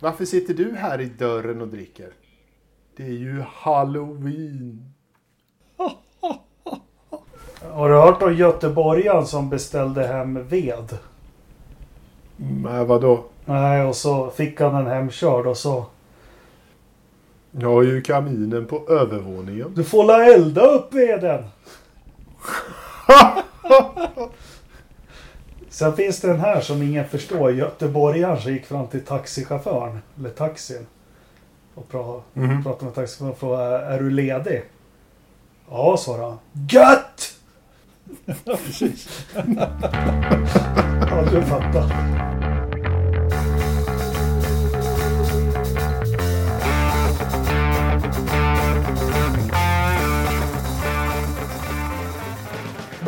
Varför sitter du här i dörren och dricker? Det är ju halloween. Har du hört om göteborgaren som beställde hem ved? Men vadå? Nej, och så fick han den hemkörd och så... Jag har ju kaminen på övervåningen. Du får la elda upp veden! Sen finns det den här som ingen förstår. Göteborgaren som gick fram till taxichauffören, eller taxin. Och pra, Mhm. pratade med taxichauffören och frågade, är du ledig? Ja, svarade han. GÖTT! Precis. Ja, du fattar.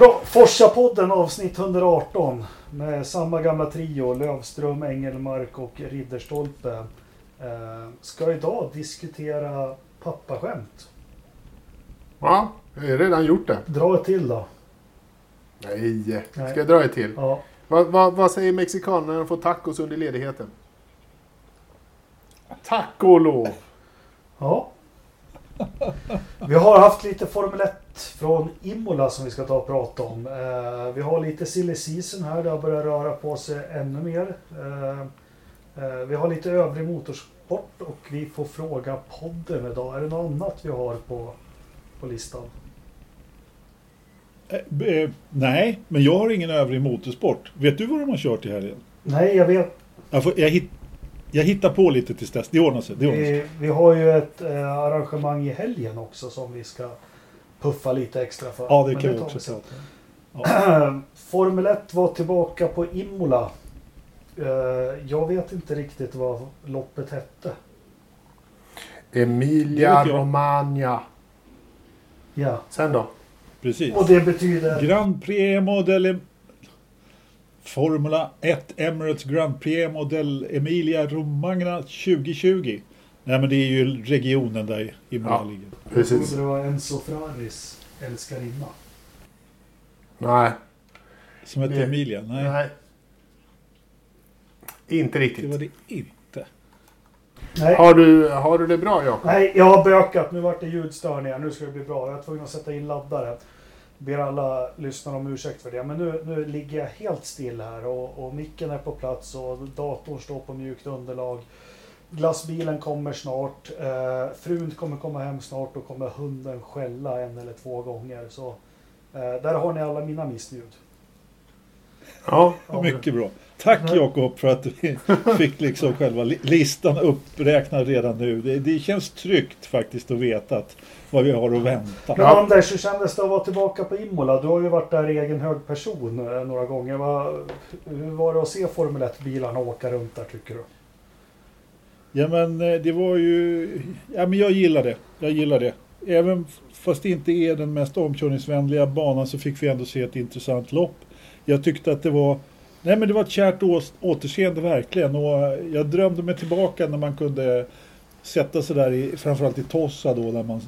Bra, Forsa-podden avsnitt 118 med samma gamla trio Lövström, Engelmark och Ridderstolpe. Eh, ska idag diskutera pappaskämt. Ja, jag har redan gjort det. Dra ett till då. Nej, Nej. ska jag dra ett till? Ja. Vad, vad, vad säger mexikanerna när de får tacos under ledigheten? Tack och lov! Ja. Vi har haft lite Formel 1 från Imola som vi ska ta och prata om. Eh, vi har lite silly season här, det har börjat röra på sig ännu mer. Eh, eh, vi har lite övrig motorsport och vi får fråga podden idag. Är det något annat vi har på, på listan? Eh, eh, nej, men jag har ingen övrig motorsport. Vet du vad de har kört i helgen? Nej, jag vet. Jag, får, jag, hit, jag hittar på lite tills dess. Det ordnar sig. Det ordnar sig. Vi, vi har ju ett eh, arrangemang i helgen också som vi ska puffa lite extra för. Ja, det Men kan vi också prata Formel 1 var tillbaka på Imola. Eh, Jag vet inte riktigt vad loppet hette. Emilia. Romagna. Ja. Sen då? Precis. Och det betyder... Grand Premio del Formula 1 Emirates Grand Premio del Emilia Romagna 2020. Nej men det är ju regionen där Imola Ja. ligger. Jag Precis. trodde det var Enzo Ferraris älskarinna. Nej. Som heter Det- Emilia? Nej, Nej. Inte det riktigt. var det inte. Nej, Har du, har du det bra Jakob? nej, jag har bökat. Nu vart det ljudstörningar. Nu ska det bli bra. Jag är tvungen att sätta in laddare. Ber alla lyssnare om ursäkt för det. Men nu, nu ligger jag helt still här och, och micken är på plats och datorn står på mjukt underlag. Glassbilen kommer snart. Eh, frun kommer komma hem snart och kommer hunden skälla en eller två gånger. Så eh, där har ni alla mina missljud. Ja. Mycket bra. Tack Nej. Jakob för att vi fick liksom själva li- listan uppräknad redan nu. Det, det känns tryggt faktiskt att veta att vad vi har att vänta. Men. Anders, hur kändes det att vara tillbaka på Imola? Du har ju varit där i egen hög person eh, några gånger. Va, hur var det att se Formel 1-bilarna åka runt där tycker du? Ja men eh, det var ju... Ja men jag gillar det. Jag gillar det. Även fast det inte är den mest omkörningsvänliga banan så fick vi ändå se ett intressant lopp. Jag tyckte att det var... Nej men det var ett kärt återseende verkligen. Och eh, jag drömde mig tillbaka när man kunde sätta sig där i, framförallt i Tossa då när man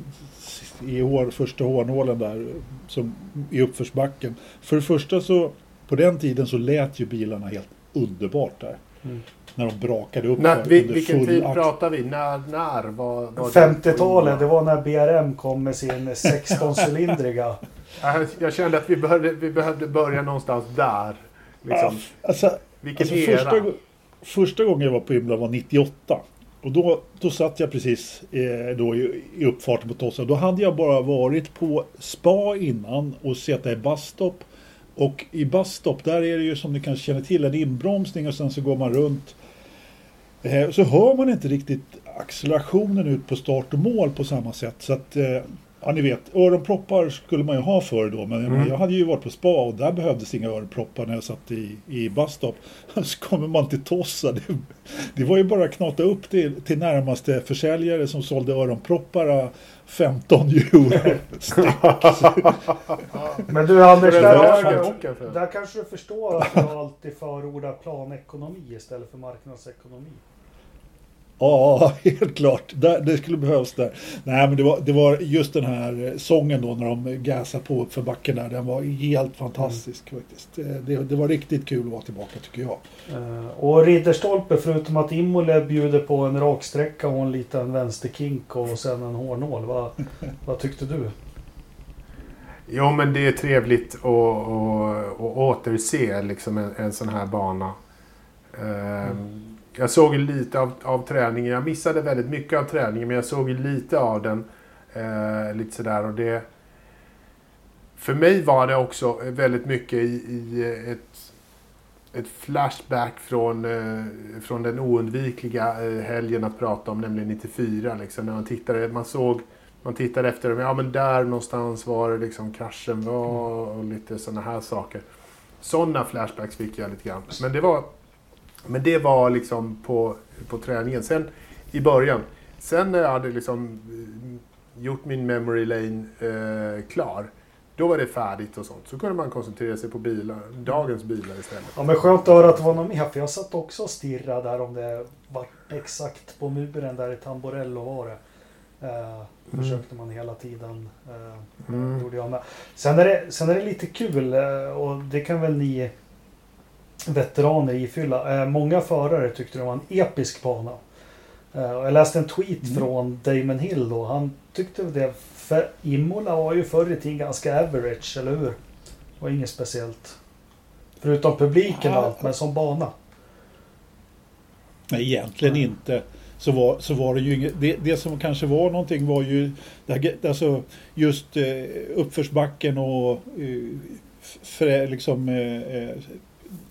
i år, första hårnålen där som i uppförsbacken. För det första så på den tiden så lät ju bilarna helt underbart där. Mm. När de brakade upp När, vi, under vilken tid akt. pratar vi? När? när var, var 50-talet, det var när BRM kom med sin 16-cylindriga. Jag, kände att vi behövde, vi behövde börja någonstans där. Liksom. Alltså, Vilken alltså era. första, första gången jag var på Imola var 98. Och då, då satt jag precis eh, då i, i uppfarten på Tossa. Då hade jag bara varit på spa innan och sett i busstop. Och i busstop där är det ju som ni kanske känner till en inbromsning och sen så går man runt. Eh, så hör man inte riktigt accelerationen ut på start och mål på samma sätt. Så att, eh, ja ni vet, öronproppar skulle man ju ha förr då. Men Mm. jag hade ju varit på spa och där behövdes inga öronproppar när jag satt i, i busstop. Så kommer man till Tossa. Det, det var ju bara att knata upp till, till närmaste försäljare som sålde öronproppar a 15 euro styck. Men du Anders, Det där, där kanske du förstår att jag alltid förordar planekonomi istället för marknadsekonomi. Ja, helt klart. Det, skulle behövas där. Nej, men det var, det var just den här eh, sången då när de gasar på för backen där. Den var helt fantastisk faktiskt. Eh, Det, det var riktigt kul att vara tillbaka tycker jag. Eh, Och Ridderstolpe, förutom att Imole bjuder på en raksträcka och en liten vänsterkink och sen en hårnål. Vad, vad tyckte du? Jo, men det är trevligt att, att, att återse liksom en, en sån här bana. Ehm, jag såg ju lite av, av träningen. Jag missade väldigt mycket av träningen, men jag såg ju lite av den. Eh, lite sådär och det... För mig var det också väldigt mycket i, i eh, ett, ett flashback från, eh, från den oundvikliga eh, helgen att prata om, nämligen 94. Liksom, när man tittade, man såg, man tittade efter, ja men där någonstans var det liksom kraschen var och lite sådana här saker. Sådana flashbacks fick jag lite grann. Men det var, men det var liksom på, på träningen. Sen i början. Sen när jag hade liksom eh, gjort min memory lane eh, klar. Då var det färdigt och sånt. Så kunde man koncentrera sig på bilar, dagens bilar istället. Ja men skönt att höra att det var någon mer för jag satt också och stirrade där om det var exakt på muren där i Tamborello var det. Eh, försökte man hela tiden. Eh, Mm. gjorde jag med. Sen är, det, sen är det lite kul eh, och det kan väl ni veteraner ifylla. Eh, många förare tyckte det var en episk bana. Eh, jag läste en tweet Mm. från Damon Hill då. Han tyckte det. För Imola var ju förr i tiden ganska average, eller hur? Var inget speciellt. Förutom publiken och allt, men som bana. Nej, egentligen Nej. inte. Så var, så var det ju inget, det, det som kanske var någonting var ju alltså just eh, uppförsbacken och eh, för, liksom eh,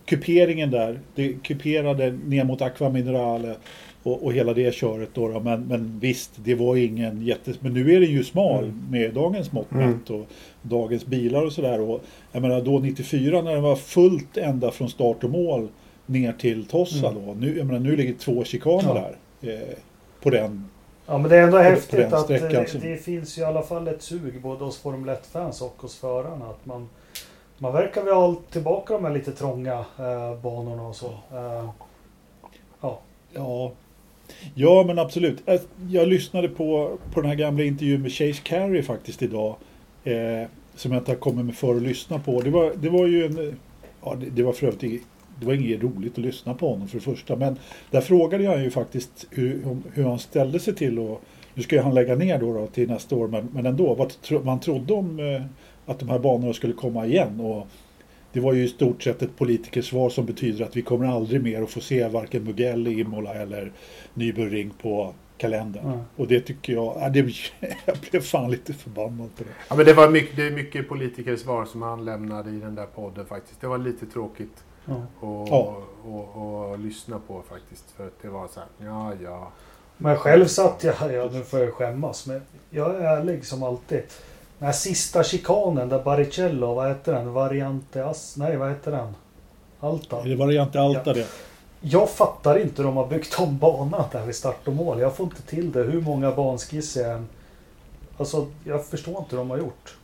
kuperingen där. Det kuperade ner mot Aqua Minerale och, och hela det köret då. då. Men, men visst, det var ingen jätte... Men nu är det ju smal Mm. med dagens mått Mm. och dagens bilar och sådär. Och jag menar då 94 när det var fullt ända från start och mål ner till Tossa Mm. då. Nu, jag menar, nu ligger två chikaner Ja. där. Eh, på den. Ja men det är ändå häftigt den att sträckan det, det finns ju i alla fall ett sug både hos Formel 1-fans och hos förarna. Att man, man verkar väl ha tillbaka de här lite trånga eh, banorna och så. Eh, Ja, ja men absolut. Eh, jag lyssnade på, på den här gamla intervjun med Chase Carey faktiskt idag. Eh, som jag inte har kommit med för att lyssna på. Det var, det var ju en... Ja, det, det var för övrigt det var inget roligt att lyssna på honom för det första. Men där frågade jag ju faktiskt hur, hur han ställde sig till och nu ska ju han lägga ner då, då till nästa år men, men ändå vad tro, man trodde om eh, att de här banorna skulle komma igen. Och det var ju i stort sett ett politikersvar som betyder att vi kommer aldrig mer att få se varken Mugello, Imola eller Nürburgring på kalendern. Mm. Och det tycker jag, ja, det, jag blev fan lite förbannad på det. Ja, men det var mycket, det är mycket politikers svar som han lämnade i den där podden faktiskt. Det var lite tråkigt ja. att Ja. och, och lyssna på faktiskt. För att det var så här, ja ja. Men själv satt jag, ja nu får jag skämmas, men jag är ärlig som alltid. Den här sista chikanen där Baricello, vad heter den? Variante As... Nej, vad heter den? Alta. Är det variant Alta det? Jag fattar inte hur de har byggt om banan där vid start och mål. Jag får inte till det hur många banskisser jag än... Alltså, jag förstår inte hur de har gjort.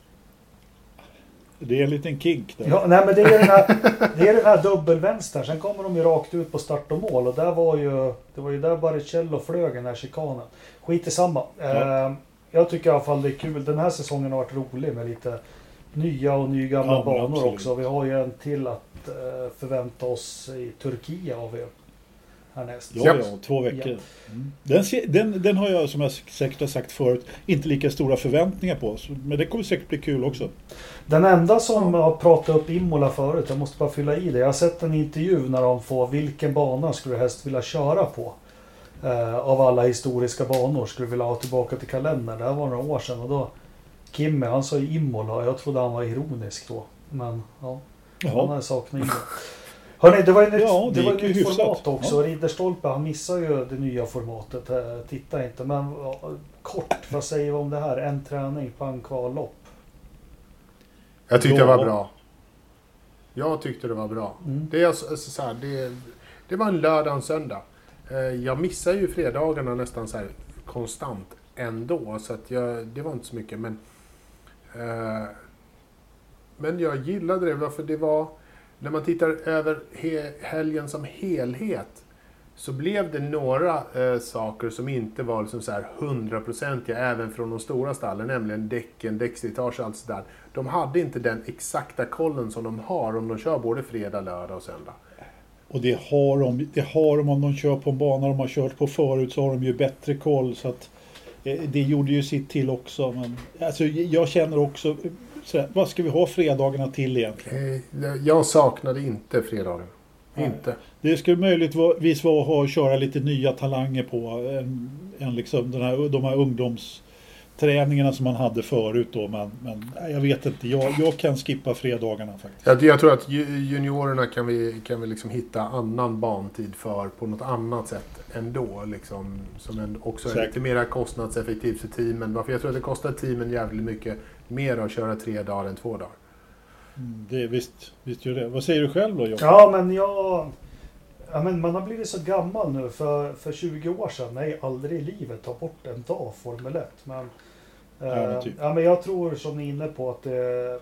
Det är en liten kink där. Ja, nej men det är den här, det är den här dubbelvänstern. Sen kommer de ju rakt ut på start och mål. Och där var ju... Det var ju där Baricello flög den här chikanen. Skit i samma. Ja. Eh, jag tycker i alla fall det är kul. Den här säsongen har varit rolig med lite nya och nygamla Ja, banor absolut. också. Vi har ju en till att eh, förvänta oss i Turkiet har vi härnäst. Ja, ja, två veckor. Mm. Den, den, den har jag, som jag säkert har sagt förut, inte lika stora förväntningar på. Men det kommer säkert bli kul också. Den enda som har pratat upp Imola förut, jag måste bara fylla i det. Jag har sett en intervju när de får vilken bana skulle du helst vilja köra på? Eh, av alla historiska banor skulle vilja ha tillbaka till kalendern. Det här var några år sedan och då Kimmy han sa ju Imola och jag trodde han var ironisk då. Men ja, han Jaha. hade saknat Imola. Hörni, det var ju nytt, Ja, det det var ju nytt format också. Ridderstolpe han missar ju det nya formatet. Titta inte men ja, kort, vad säger vi om det här? En träning, pang kvallopp. Jag tyckte Ja. det var bra. Jag tyckte det var bra. Mm. Det, är alltså, alltså, så här, det, det var en lördag och en söndag. Eh, jag missar ju fredagarna nästan så här konstant ändå. Så att jag, det var inte så mycket. Men, eh, men jag gillade det. för det var... När man tittar över he, helgen som helhet. så blev det några eh, saker som inte var liksom så här hundraprocentiga även från de stora stallen, nämligen däcken, däckslitage och allt sådär. De hade inte den exakta kollen som de har om de kör både fredag, lördag och söndag. Och det har de, det har de om de kör på en bana de har kört på förut så har de ju bättre koll. Så att, eh, det gjorde ju sitt till också. Men, alltså, jag känner också, sådär, vad ska vi ha fredagarna till egentligen? Eh, jag saknade inte fredagen. Nej. Inte. Det skulle möjligtvis vara att ha- köra lite nya talanger på än, än liksom den här, de här ungdomsträningarna som man hade förut då. Men, men jag vet inte, jag, jag kan skippa fredagarna faktiskt. Jag, jag tror att ju- juniorerna kan vi, kan vi liksom hitta annan bantid för på något annat sätt ändå. Liksom, som en, också är lite mer kostnadseffektivt för teamen. Varför jag tror att det kostar teamen jävligt mycket mer att köra tre dagar än två dagar. Mm, Det, visst, visst gör det. Vad säger du själv då Jocke? Ja, men jag... Ja, men man har blivit så gammal nu. För, för 20 år sedan, nej, aldrig i livet ta bort en dag Formel 1. Men, Ja, men typ. ja, men jag tror som ni är inne på att det,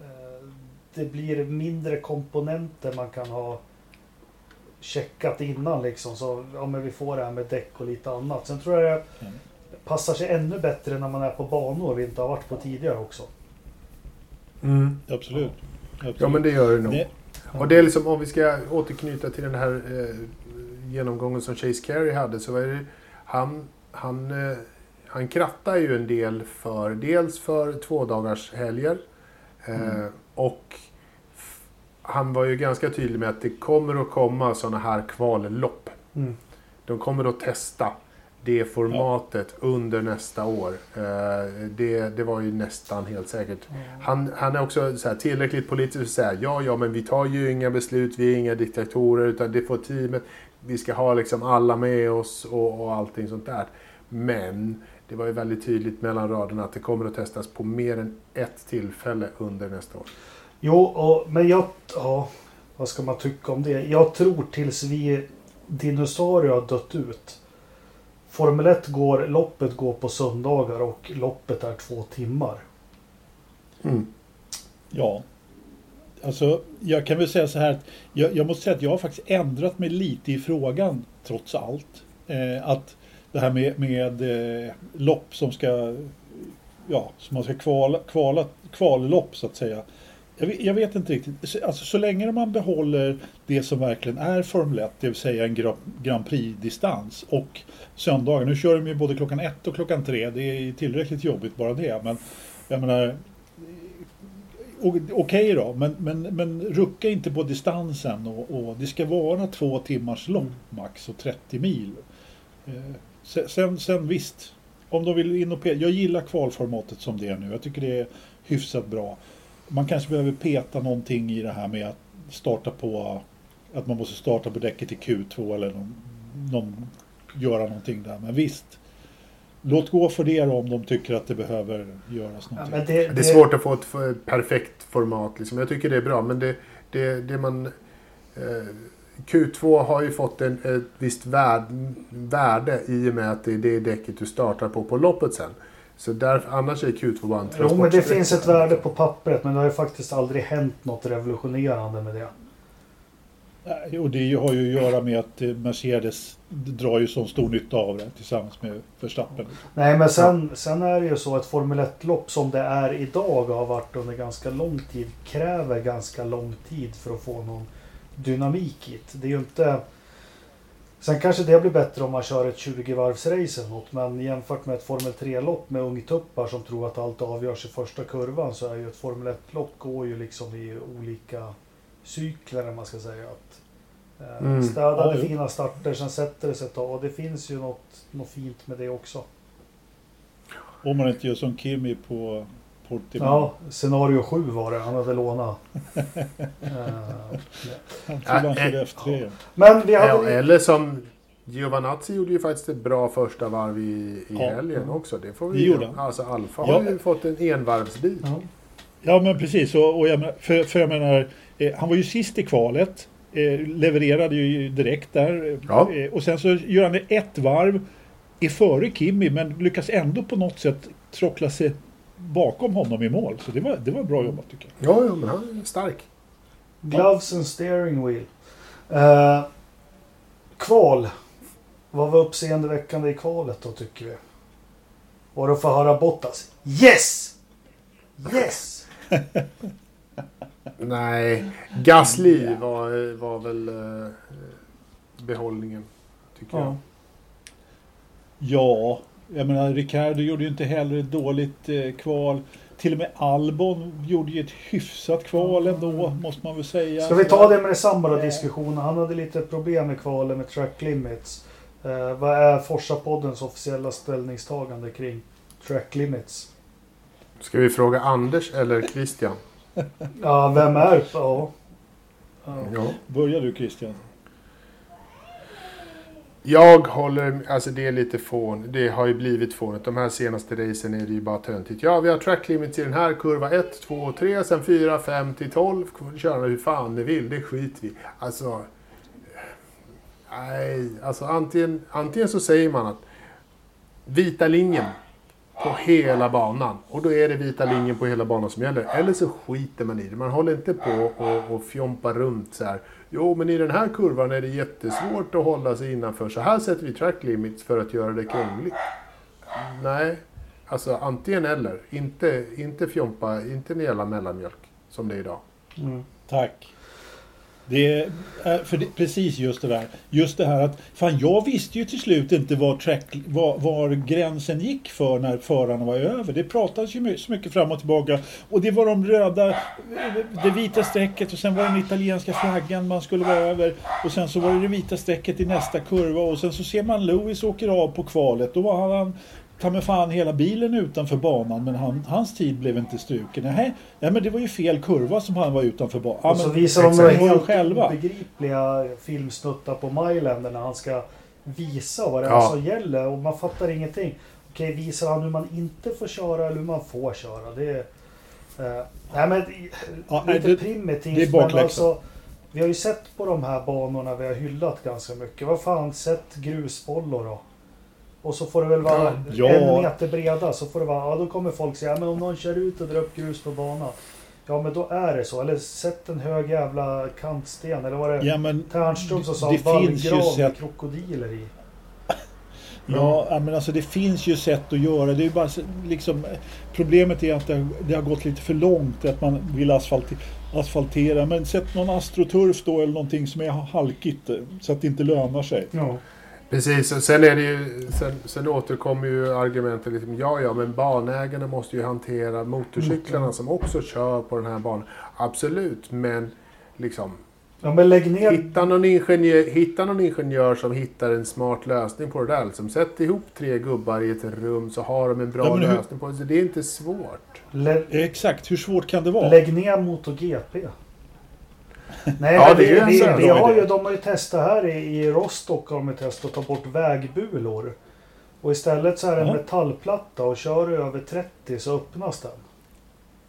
eh, det blir mindre komponenter man kan ha checkat innan liksom. Så ja, men vi får det här med däck och lite annat. Sen tror jag det Mm. passar sig ännu bättre när man är på banor vi inte har varit på tidigare också. Absolut. Absolut. Ja men det gör det nog. Det- Och det är liksom om vi ska återknyta till den här eh, genomgången som Chase Carey hade så var det han, han, eh, han krattar ju en del för dels för två dagars helger eh, Mm. och han var ju ganska tydlig med att det kommer att komma sådana här kvallopp. Mm. De kommer att testa det formatet under nästa år. Eh, det, det var ju nästan helt säkert. Han, han är också så här, tillräckligt politisk för att säga ja, ja, men vi tar ju inga beslut, vi är inga diktatorer, utan det får teamet. Vi ska ha liksom alla med oss och, och allting sånt där. Men det var ju väldigt tydligt mellan raderna att det kommer att testas på mer än ett tillfälle under nästa år. Jo, och, men jag... Ja, vad ska man tycka om det? Jag tror tills vi dinosaurier har dött ut. Formel 1 går, loppet går på söndagar och loppet är två timmar. Mm. Ja. Alltså, jag kan väl säga så här att jag, jag måste säga att jag har faktiskt ändrat mig lite i frågan trots allt. Eh, att det här med, med eh, lopp som ska, ja, som man ska kvala, kvala, kvallopp så att säga. Jag vet, jag vet inte riktigt. Så- Alltså, så länge man behåller det som verkligen är Formel 1, det vill säga en Gra- Grand Prix-distans och söndagar. Nu kör de ju både klockan ett och klockan tre. Det är tillräckligt jobbigt bara det. Men jag menar, O- Okej då, men, men, men rucka inte på distansen och, och det ska vara två timmars lopp max och 30 mil. Se- sen, sen visst, om de vill in och peta. Jag gillar kvalformatet som det är nu. Jag tycker det är hyfsat bra. Man kanske behöver peta någonting i det här med att starta på att man måste starta på däcket i Q2 eller någon, någon, göra någonting där. Men visst, låt gå för det om de tycker att det behöver göras Ja, någonting. men det, Det är svårt att få ett perfekt format. Liksom. Jag tycker det är bra, men det, det, det man... Eh, Q2 har ju fått en, ett visst värd, värde i och med att det är det däcket du startar på på loppet sen. Så där, annars är Q2 bara en Jo, men det finns ett värde på pappret men det har ju faktiskt aldrig hänt något revolutionerande med det. Nej, Och det har ju att göra med att eh, Mercedes drar ju så stor nytta av det tillsammans med Verstappen. Nej, men sen, sen är det ju så att Formel 1-lopp som det är idag och har varit under ganska lång tid kräver ganska lång tid för att få någon dynamik i det. Det är ju inte... Sen kanske det blir bättre om man kör ett 20-varvsrace eller något, men jämfört med ett Formel 3-lopp med ungtuppar som tror att allt avgörs i första kurvan så är ju ett Formel 1-lopp går ju liksom i olika cykler, om man ska säga. Att, eh, Mm. Städade jo. fina starter, sen sätter det sig ett tag och det finns ju något, något fint med det också. Om man inte gör som Kimi på Portimao. Ja, scenario 7 var det. Han hade lånat. Eh, Han trodde han Ja, körde eh, F3. Men vi hade... eller som Giovanazzi gjorde ju faktiskt ett bra första varv i, i Ja. helgen också. Det får vi Det gjorde. Alltså Alfa Ja. har ju fått en envarvsbil. Ja. Ja men precis, och, och jag menar, för, för jag menar, eh, han var ju sist i kvalet. Eh, levererade ju direkt där. Ja. Eh, och sen så gör han ett varv, är före Kimi men lyckas ändå på något sätt trockla sig bakom honom i mål. Så det var, det var bra jobbat tycker jag. Ja, ja, men han är stark. Gloves and steering wheel. Eh, Kval. Vad var uppseendeväckande i kvalet då tycker vi? Var det att få höra Bottas? Yes! Yes! Nej, Gasly var, var väl eh, behållningen, tycker jag. Ja. Ja, jag menar Ricardo gjorde ju inte heller ett dåligt eh, kval. Till och med Albon gjorde ju ett hyfsat kval ändå, måste man väl säga. Ska vi ta det med detsamma då, diskussionen? Han hade lite problem med kvalen med track limits. Eh, vad är Forsa-poddens officiella ställningstagande kring track limits? Ska vi fråga Anders eller Christian? Ja, vem är... Ja. Ja. Börjar du Christian? Jag håller, alltså det är lite fån. Det har ju blivit fånigt. De här senaste racen är det ju bara töntigt. Ja, vi har track limits i den här kurva 1, 2, 3, sen 4, 5 till 12. Köra hur fan ni vill, det skiter vi Alltså... Nej, alltså antingen, antingen så säger man att vita linjen på hela banan. Och då är det vita linjen på hela banan som gäller. Eller så skiter man i det. Man håller inte på och, och fjompar runt så här. Jo, men i den här kurvan är det jättesvårt att hålla sig innanför. Så här sätter vi track limits för att göra det krångligt. Nej, alltså antingen eller. Inte, inte fjompa, inte en jävla mellanmjölk som det är idag. Mm. Tack. Det är för det, precis just det där. Just det här att fan jag visste ju till slut inte var, track, var, var gränsen gick för när förarna var över. Det pratades ju så mycket fram och tillbaka. Och det var de röda, det vita strecket och sen var det den italienska flaggan man skulle vara över. Och sen så var det det vita strecket i nästa kurva och sen så ser man Lewis åker av på kvalet. Då var han ta mig fan hela bilen utanför banan men han, hans tid blev inte struken. Nej, nej men det var ju fel kurva som han var utanför banan. Och så men- visar de helt själva. obegripliga filmsnuttar på Mylander när han ska visa vad det är Ja. som gäller och man fattar ingenting. Okej, visar han hur man inte får köra eller hur man får köra? Det är... Eh, nej men Ja, lite det- primitivt det är men bakläxa. alltså Vi har ju sett på de här banorna vi har hyllat ganska mycket. Vad fan, sett grusbollor då? Och så får det väl vara Ja. en meter breda så får det vara, ja då kommer folk säga, men om någon kör ut och drar upp grus på banan. Ja men då är det så. Eller sätt en hög jävla kantsten. Eller var det Ja men Tärnström som sa det finns ju vallgrav med sätt- krokodiler i? Ja, ja, men alltså det finns ju sätt att göra. Det är bara liksom, problemet är att det, det har gått lite för långt att man vill asfaltera, asfaltera. Men sätt någon astroturf då eller någonting som är halkigt så att det inte lönar sig. Ja. Precis, och sen är det ju, sen, sen återkommer ju argumentet liksom, ja ja men banägarna måste ju hantera motorcyklarna Mm. som också kör på den här banan. Absolut, men liksom ja men lägg ner hitta någon, ingenjör, hitta någon ingenjör som hittar en smart lösning på det där. Liksom, sätt ihop tre gubbar i ett rum så har de en bra Ja, hur- lösning på det. Så det är inte svårt. lä, Exakt, hur svårt kan det vara? Lägg ner MotoGP. Nej, Ja, men det är vi, vi, har ju, de har ju testat här i, i Rostock har de testat att ta bort vägbulor. Och istället så är det en Ja. metallplatta och kör du över 30 så öppnas den.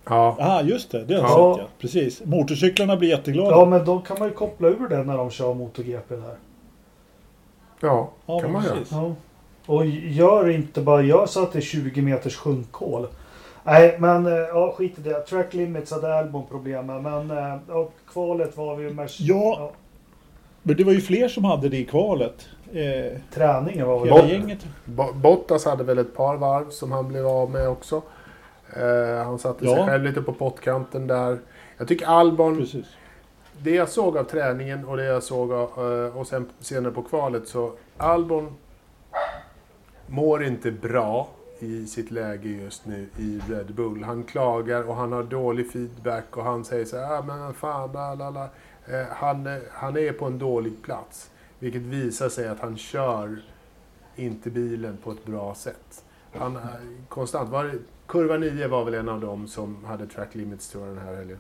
Ja, Ja, just det. Det har jag Ja. sett ja. Precis. Motorcyklarna blir jätteglada. Ja men då kan man ju koppla ur den när de kör MotoGP där. ja, Ja, kan man göra. Ja. Och gör inte bara, gör så att det är 20 meters sjunkhål. Nej men eh, ja skit i det. Track limits hade Albon problem med. Men eh, ja, kvalet var vi ju mest... Ja. Men det var ju fler som hade det i kvalet. Eh, Träningen var väl... Bort. gänget. Bo- Bottas hade väl ett par varv som han blev av med också. Eh, han satte sig Ja. själv lite på pottkanten där. Jag tycker Albon, Precis. det jag såg av träningen och det jag såg av, eh, och sen senare på kvalet så Albon mår inte bra i sitt läge just nu i Red Bull. Han klagar och han har dålig feedback och han säger så här, ah, men fan, la, la, la. Eh, han, han är på en dålig plats. Vilket visar sig att han kör inte bilen på ett bra sätt. Han eh, konstant, var, kurva 9 var väl en av dem som hade track limits tror jag den här helgen.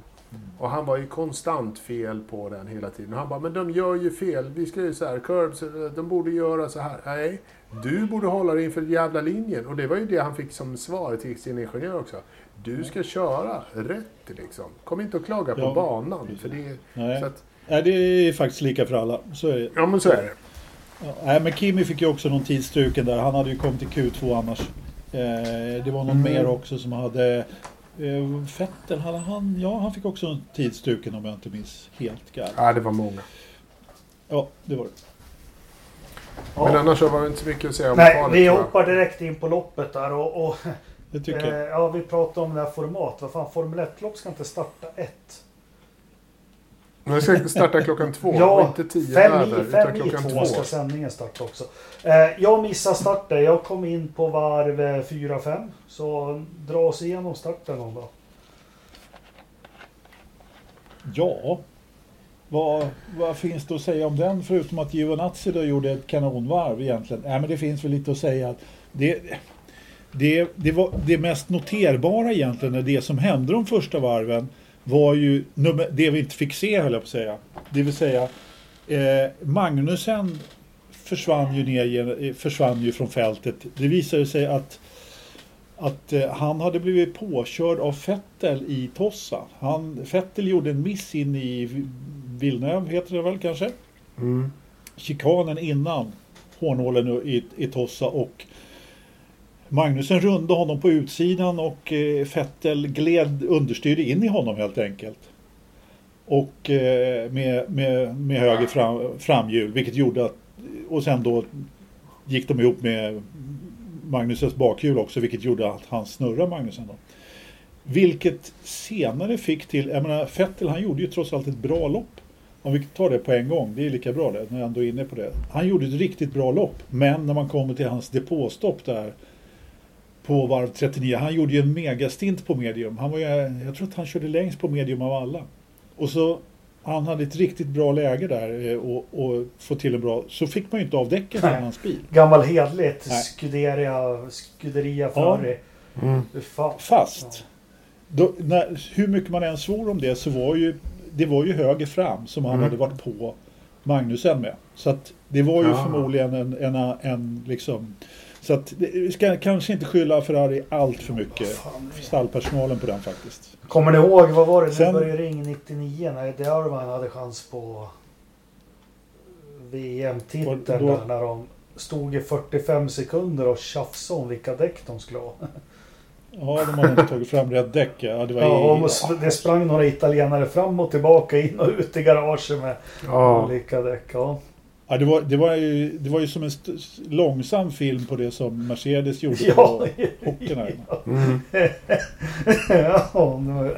Och han var ju konstant fel på den hela tiden. Och han bara, men de gör ju fel. Vi ska ju så här, curbs, de borde göra så här. Nej, du borde hålla dig inför jävla linjen. Och det var ju det han fick som svar till sin ingenjör också. Du ska köra rätt liksom. Kom inte och klaga på Ja, banan. precis. För det, Nej. så att, Nej, det är faktiskt lika för alla. Så är det. ja men så är det. Ja, nej, men Kimi fick ju också någon tidsstruken där. Han hade ju kommit till Q2 annars. Eh, det var någon Mm. mer också som hade... Eh, Fettel, hade han... Ja, han fick också en tidsstruken om jag inte minns helt galet. Ja, det var många. Ja, det var det. Ja. Men annars så var det inte så mycket att säga om Nej, kvalet, vi hoppar direkt in på loppet där och, och Det tycker eh, jag. ja, vi pratade om det här format. Vad fan, Formel 1-lopp ska inte starta ett. Men ska starta klockan två, och Ja, inte tio fem över, i, utan fem i klockan två två. ska sändningen starta också. Eh, jag missade starten. Jag kom in på varv eh, 4-5. Så dra oss igenom starten någon dag. Ja, vad, vad finns det att säga om den förutom att Giovinazzi då gjorde ett kanonvarv egentligen? Nej, men det finns väl lite att säga. Det, det, det, var, det mest noterbara egentligen, är det som hände de första varven, var ju nummer, det vi inte fick se höll jag på att säga. Det vill säga, eh, Magnusen försvann ju, ner, eh, försvann ju från fältet. Det visade sig att att eh, han hade blivit påkörd av Vettel i Tossa. Han, Vettel gjorde en miss in i Vi- Villeneuve, heter det väl kanske? Mm. Chikanen innan hårnålen i, i Tossa och Magnusen rundade honom på utsidan och eh, Fettel Vettel gled understyrde in i honom helt enkelt. Och eh, med, med, med höger fram, framhjul vilket gjorde att och sen då gick de ihop med Magnusens bakhjul också vilket gjorde att han snurrade Magnusen då. Vilket senare fick till, jag menar Vettel han gjorde ju trots allt ett bra lopp. Om vi tar det på en gång, det är lika bra det, när jag ändå är inne på det. Han gjorde ett riktigt bra lopp, men när man kommer till hans depåstopp där på varv 39, han gjorde ju en megastint på medium. Han var ju, jag tror att han körde längst på medium av alla. Och så, han hade ett riktigt bra läge där eh, och, och få till en bra, så fick man ju inte av däcken från hans bil. Gammal hedligt. Nej. Scuderia, Scuderia Ferrari. Mm. Fy Fan. Fast, då, när, hur mycket man än svor om det så var ju det var ju höger fram som han Mm. hade varit på Magnusen med. Så att det var ju Ja. förmodligen en, en, en liksom så att vi ska kanske inte skylla Ferrari allt för mycket. Fan. Stallpersonalen på den faktiskt. Kommer ni ihåg, vad var det? Sen- Nu började ring 99 när Irvine hade chans på VM-titeln då- där när de stod i 45 sekunder och tjafsade om vilka däck de skulle ha. Ja, de hade inte tagit fram rätt däck. Ja, det var Ja, i, det sprang några italienare fram och tillbaka in och ut i garaget med Ja. olika däck. Ja. Ja, det, var, det, var ju, det var ju som en långsam film på det som Mercedes gjorde Ja, på hockeyn här. Mm. ja, nu,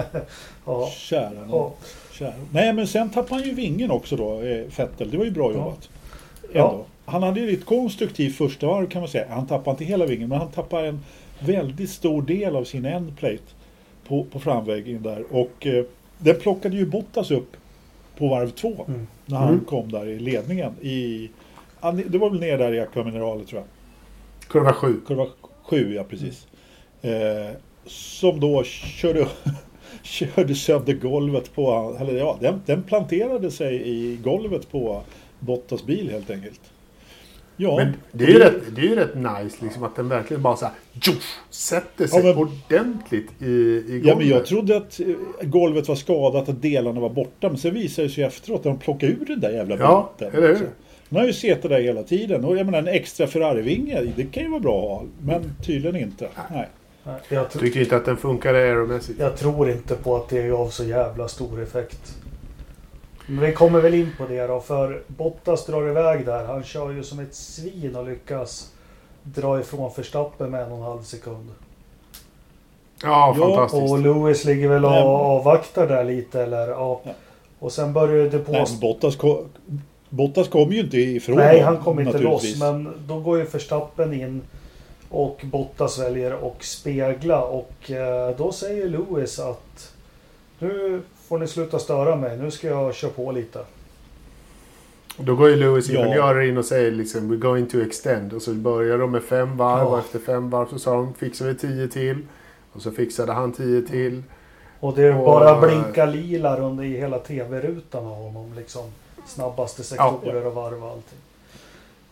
ja, Kära ja. Kära. Nej, men sen tappade han ju vingen också då, eh, Vettel. Det var ju bra jobbat. Ja. Ändå. Han hade ju ett konstruktivt första varv kan man säga. Han tappade inte hela vingen, men han tappade en väldigt stor del av sin endplate på, på framväggen där. Och eh, den plockade ju Bottas upp på varv två Mm. när han Mm. kom där i ledningen. I, det var väl ner där i Aqua Minerale tror jag. Kurva sju. Kurva sju, ja precis. Eh, som då körde, körde sönder golvet på, eller ja, den, den planterade sig i golvet på Bottas bil helt enkelt. Ja, Men det är ju rätt, det är ju rätt nice liksom att den verkligen bara så här, tjoff, sätter sig Ja, men- ordentligt i, i golvet. Ja, men jag trodde att eh, golvet var skadat, att delarna var borta. Men sen visade det sig efteråt att de plockade ur den där jävla Ja, biten. eller hur? Den har ju suttit där hela tiden. Och jag menar en extra Ferrari-vinge, det kan ju vara bra att ha. Men tydligen inte. Nej. Nej, Jag, Tyckte inte att den funkade aeromässigt. jag tror inte på att det gav så jävla stor effekt. Men vi kommer väl in på det då, för Bottas drar iväg där. Han kör ju som ett svin och lyckas dra ifrån Verstappen med en och en halv sekund. Ja, Ja, fantastiskt. Och Lewis ligger väl och Nej, avvaktar där lite eller ja. Ja. Och sen börjar det på... Nej, Bottas, ko- Bottas kom ju inte ifrån Nej, han kom inte loss. Men då går ju Verstappen in och Bottas väljer att spegla. Och eh, då säger Lewis att nu får ni sluta störa mig. Nu ska jag köra på lite. Då går ju Lewis Ja. ingenjörer in och säger liksom we're going to extend. Och så börjar de med fem varv Ja. och efter fem varv så sa de fixar vi tio till. Och så fixade han tio till. Och det är Och- bara blinka lila runt i hela tv-rutan av honom. Liksom snabbaste sektorer och varv och allting.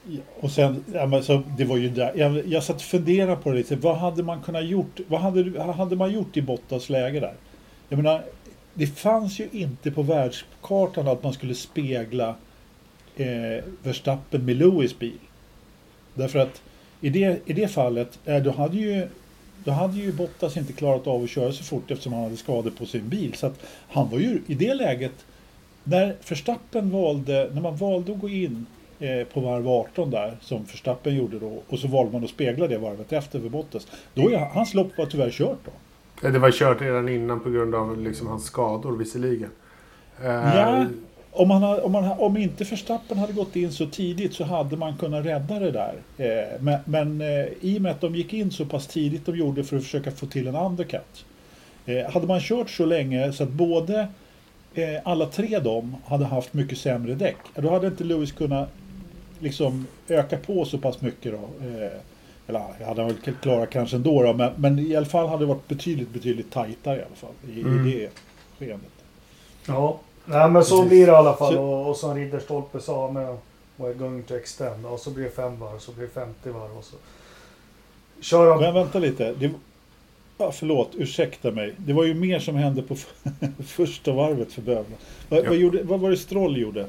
Ja, Och sen, ja, men så, det var ju där, jag, jag satt och funderade på det lite. Vad hade man kunnat gjort? Vad hade, hade man gjort i Bottas läge där? Jag menar, det fanns ju inte på världskartan att man skulle spegla eh, Verstappen med Lewis bil. Därför att i det, i det fallet, eh, då hade ju då hade ju Bottas inte klarat av att köra så fort eftersom han hade skador på sin bil. Så att han var ju i det läget, när Verstappen valde, när man valde att gå in eh, på varv 18 där som Verstappen gjorde då och så valde man att spegla det varvet efter för Bottas. Då är, hans lopp var tyvärr kört då. Ja, Det var kört redan innan på grund av liksom hans skador visserligen. Eh, ja, om, man om, man, om inte Verstappen hade gått in så tidigt så hade man kunnat rädda det där. Eh, men men i och med att de gick in så pass tidigt de gjorde för att försöka få till en undercut. Hade man kört så länge så att både alla tre dem hade haft mycket sämre däck. Då hade inte Lewis kunnat liksom öka på så pass mycket då. Eller ja, hade väl klarat kanske ändå då, men, men i alla fall hade det varit betydligt, betydligt tajtare i alla fall i, Mm. i det skedet. Ja, Nej, men så Precis. blir det i alla fall. Så- Och, och som Ridderstolpe sa med We're going to extend. Och så blir det fem varv, så blir det 50 varv. Och så kör han. Men vänta lite. Det, ja, förlåt, ursäkta mig. Det var ju mer som hände på första varvet för Bövla. Vad, Ja. vad, gjorde, vad var det Stroll gjorde?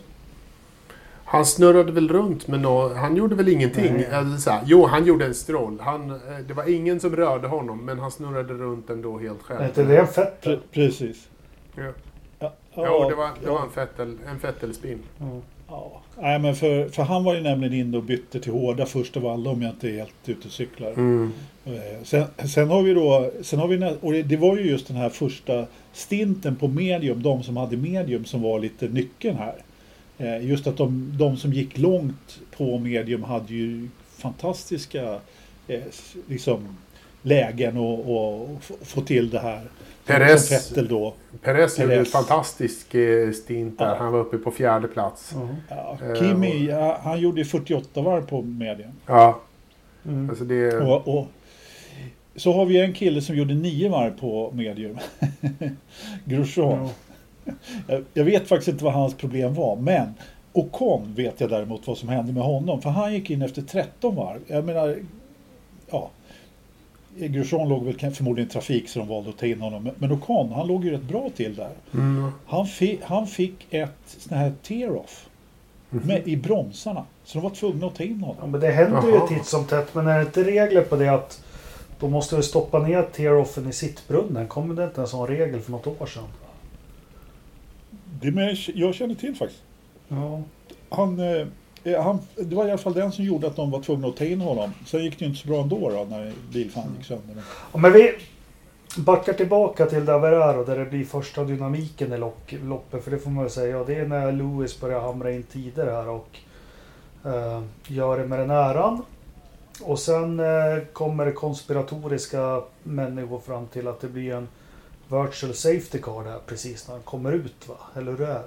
Han snurrade väl runt med nå Han gjorde väl ingenting. Alltså, så här, jo, han gjorde en stroll. Han, eh, det var ingen som rörde honom, men han snurrade runt ändå helt själv. Är inte det en fett? Pre, precis. Ja. Ja, Jo, det var, det var ja, en Fettel, en Fettel-spin. Mm. ja. Nej, men för, för han var ju nämligen inne och bytte till hårda först av alla om jag inte är helt ute och cyklar. Mm. Eh, Sen, sen har vi då, sen har vi, och det, det var ju just den här första stinten på medium, de som hade medium som var lite nyckeln här. Eh, Just att de, de som gick långt på medium hade ju fantastiska eh, liksom, lägen och, och få till det här. Perez- Som Vettel då. Perez gjorde en Perez. fantastisk eh, stint där. Ja. Han var uppe på fjärde plats. Mm. Ja, Kimi, ja, han gjorde ju 48 varv på medium. Ja, Mm. alltså det... Och, och, så har vi en kille som gjorde nio varv på medium. Grosjean. Ja. Jag, jag vet faktiskt inte vad hans problem var, men Ocon vet jag däremot vad som hände med honom. För han gick in efter 13 varv. Jag menar, ja. Grosjean låg väl förmodligen i trafik så de valde att ta in honom. Men- Ocon, han låg ju rätt bra till där. Mm. Han, fi, han fick ett sån här tear-off med, i bromsarna. Så de var tvungna att ta in Ja, honom. men det händer ju Jaha. titt som tätt. Men är det inte regler på det att då måste du stoppa ner tear-offen i sittbrunnen? Kommer det inte en sån regel för något år sedan? Det med, jag känner till faktiskt. Ja. Han, eh, han, det var i alla fall den som gjorde att de var tvungna att ta in honom. Sen gick det ju inte så bra ändå då, när bilfan gick sönder. Men- Ja, Men vi backar tillbaka till och där det blir första dynamiken i lock, loppet. För det får man väl säga. Det är när Lewis börjar hamra in tider här och eh, gör det med den äran. Och sen eh, kommer konspiratoriska människor fram till att det blir en virtual safety car där precis när han kommer ut va? Eller hur är det?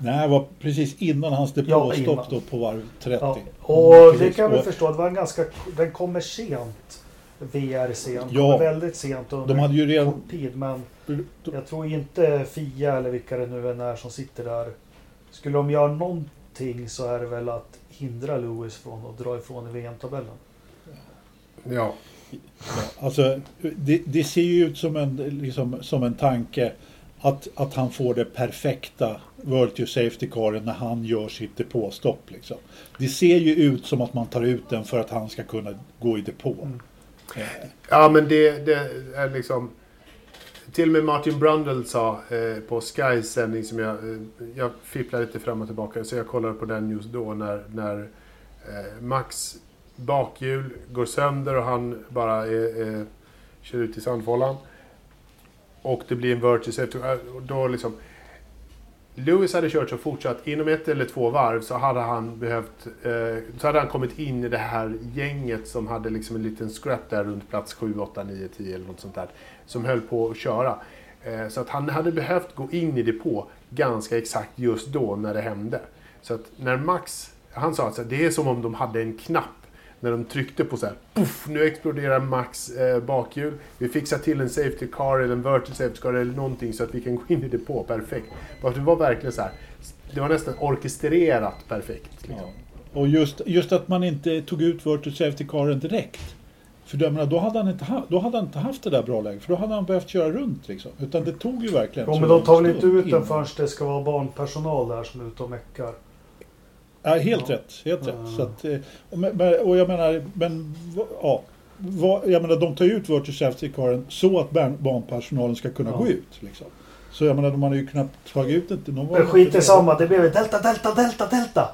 Nej, det var precis innan hans Ja, depåstopp då på varv 30. Ja, och Mm, det precis. kan Och förstå. Det var en ganska, den kommer sent. VR sent. Ja. Kommer väldigt sent under De hade ju redan... kort tid. Men jag tror inte Fia eller vilka det nu än är som sitter där. Skulle de göra någonting så är det väl att hindra Lewis från att dra ifrån i VM-tabellen. Ja. Alltså, det, det ser ju ut som en, liksom, som en tanke att, att han får det perfekta World Safety Caren när han gör sitt depåstopp. Liksom. Det ser ju ut som att man tar ut den för att han ska kunna gå i depå. Mm. Eh, Ja, men det, det är liksom... Till och med Martin Brundle sa eh, på Skys sändning som jag... Eh, jag fipplade lite fram och tillbaka så jag kollade på den just då när, när eh, Max bakhjul går sönder och han bara är, är, kör ut i sandfållan. Och det blir en vertice efter, äh, Då liksom... Lewis hade kört så fortsatt. Inom ett eller två varv så hade han behövt... Eh, så hade han kommit in i det här gänget som hade liksom en liten scrap där runt plats 7, 8, 9, 10 eller något sånt där. Som höll på att köra. Eh, så att han hade behövt gå in i depå ganska exakt just då när det hände. Så att när Max... Han sa att det är som om de hade en knapp. När de tryckte på så här, puff, nu exploderar Max eh, bakhjul. Vi fixar till en safety car eller en virtual safety car eller någonting så att vi kan gå in i depå perfekt. Det var verkligen så här, det var nästan orkestrerat perfekt. Liksom. Ja. Och just, just att man inte tog ut Virtual Safety Caren direkt. För jag menar, då, hade han inte ha, då hade han inte haft det där bra läget. För då hade han behövt köra runt liksom. Utan det tog ju verkligen Jo, men de tar väl inte ut den förrän det ska vara barnpersonal där som är ute och meckar. Ja, helt Ja. rätt. Helt Ja. rätt. Så att, eh, och jag menar, men ja. Jag menar, de tar ju ut Virtual Safety Caren så att barn- barnpersonalen ska kunna Ja. gå ut. Liksom. Så jag menar, de hade ju kunnat ta ut det. De Men skit i samma, det blev delta, delta, delta, delta.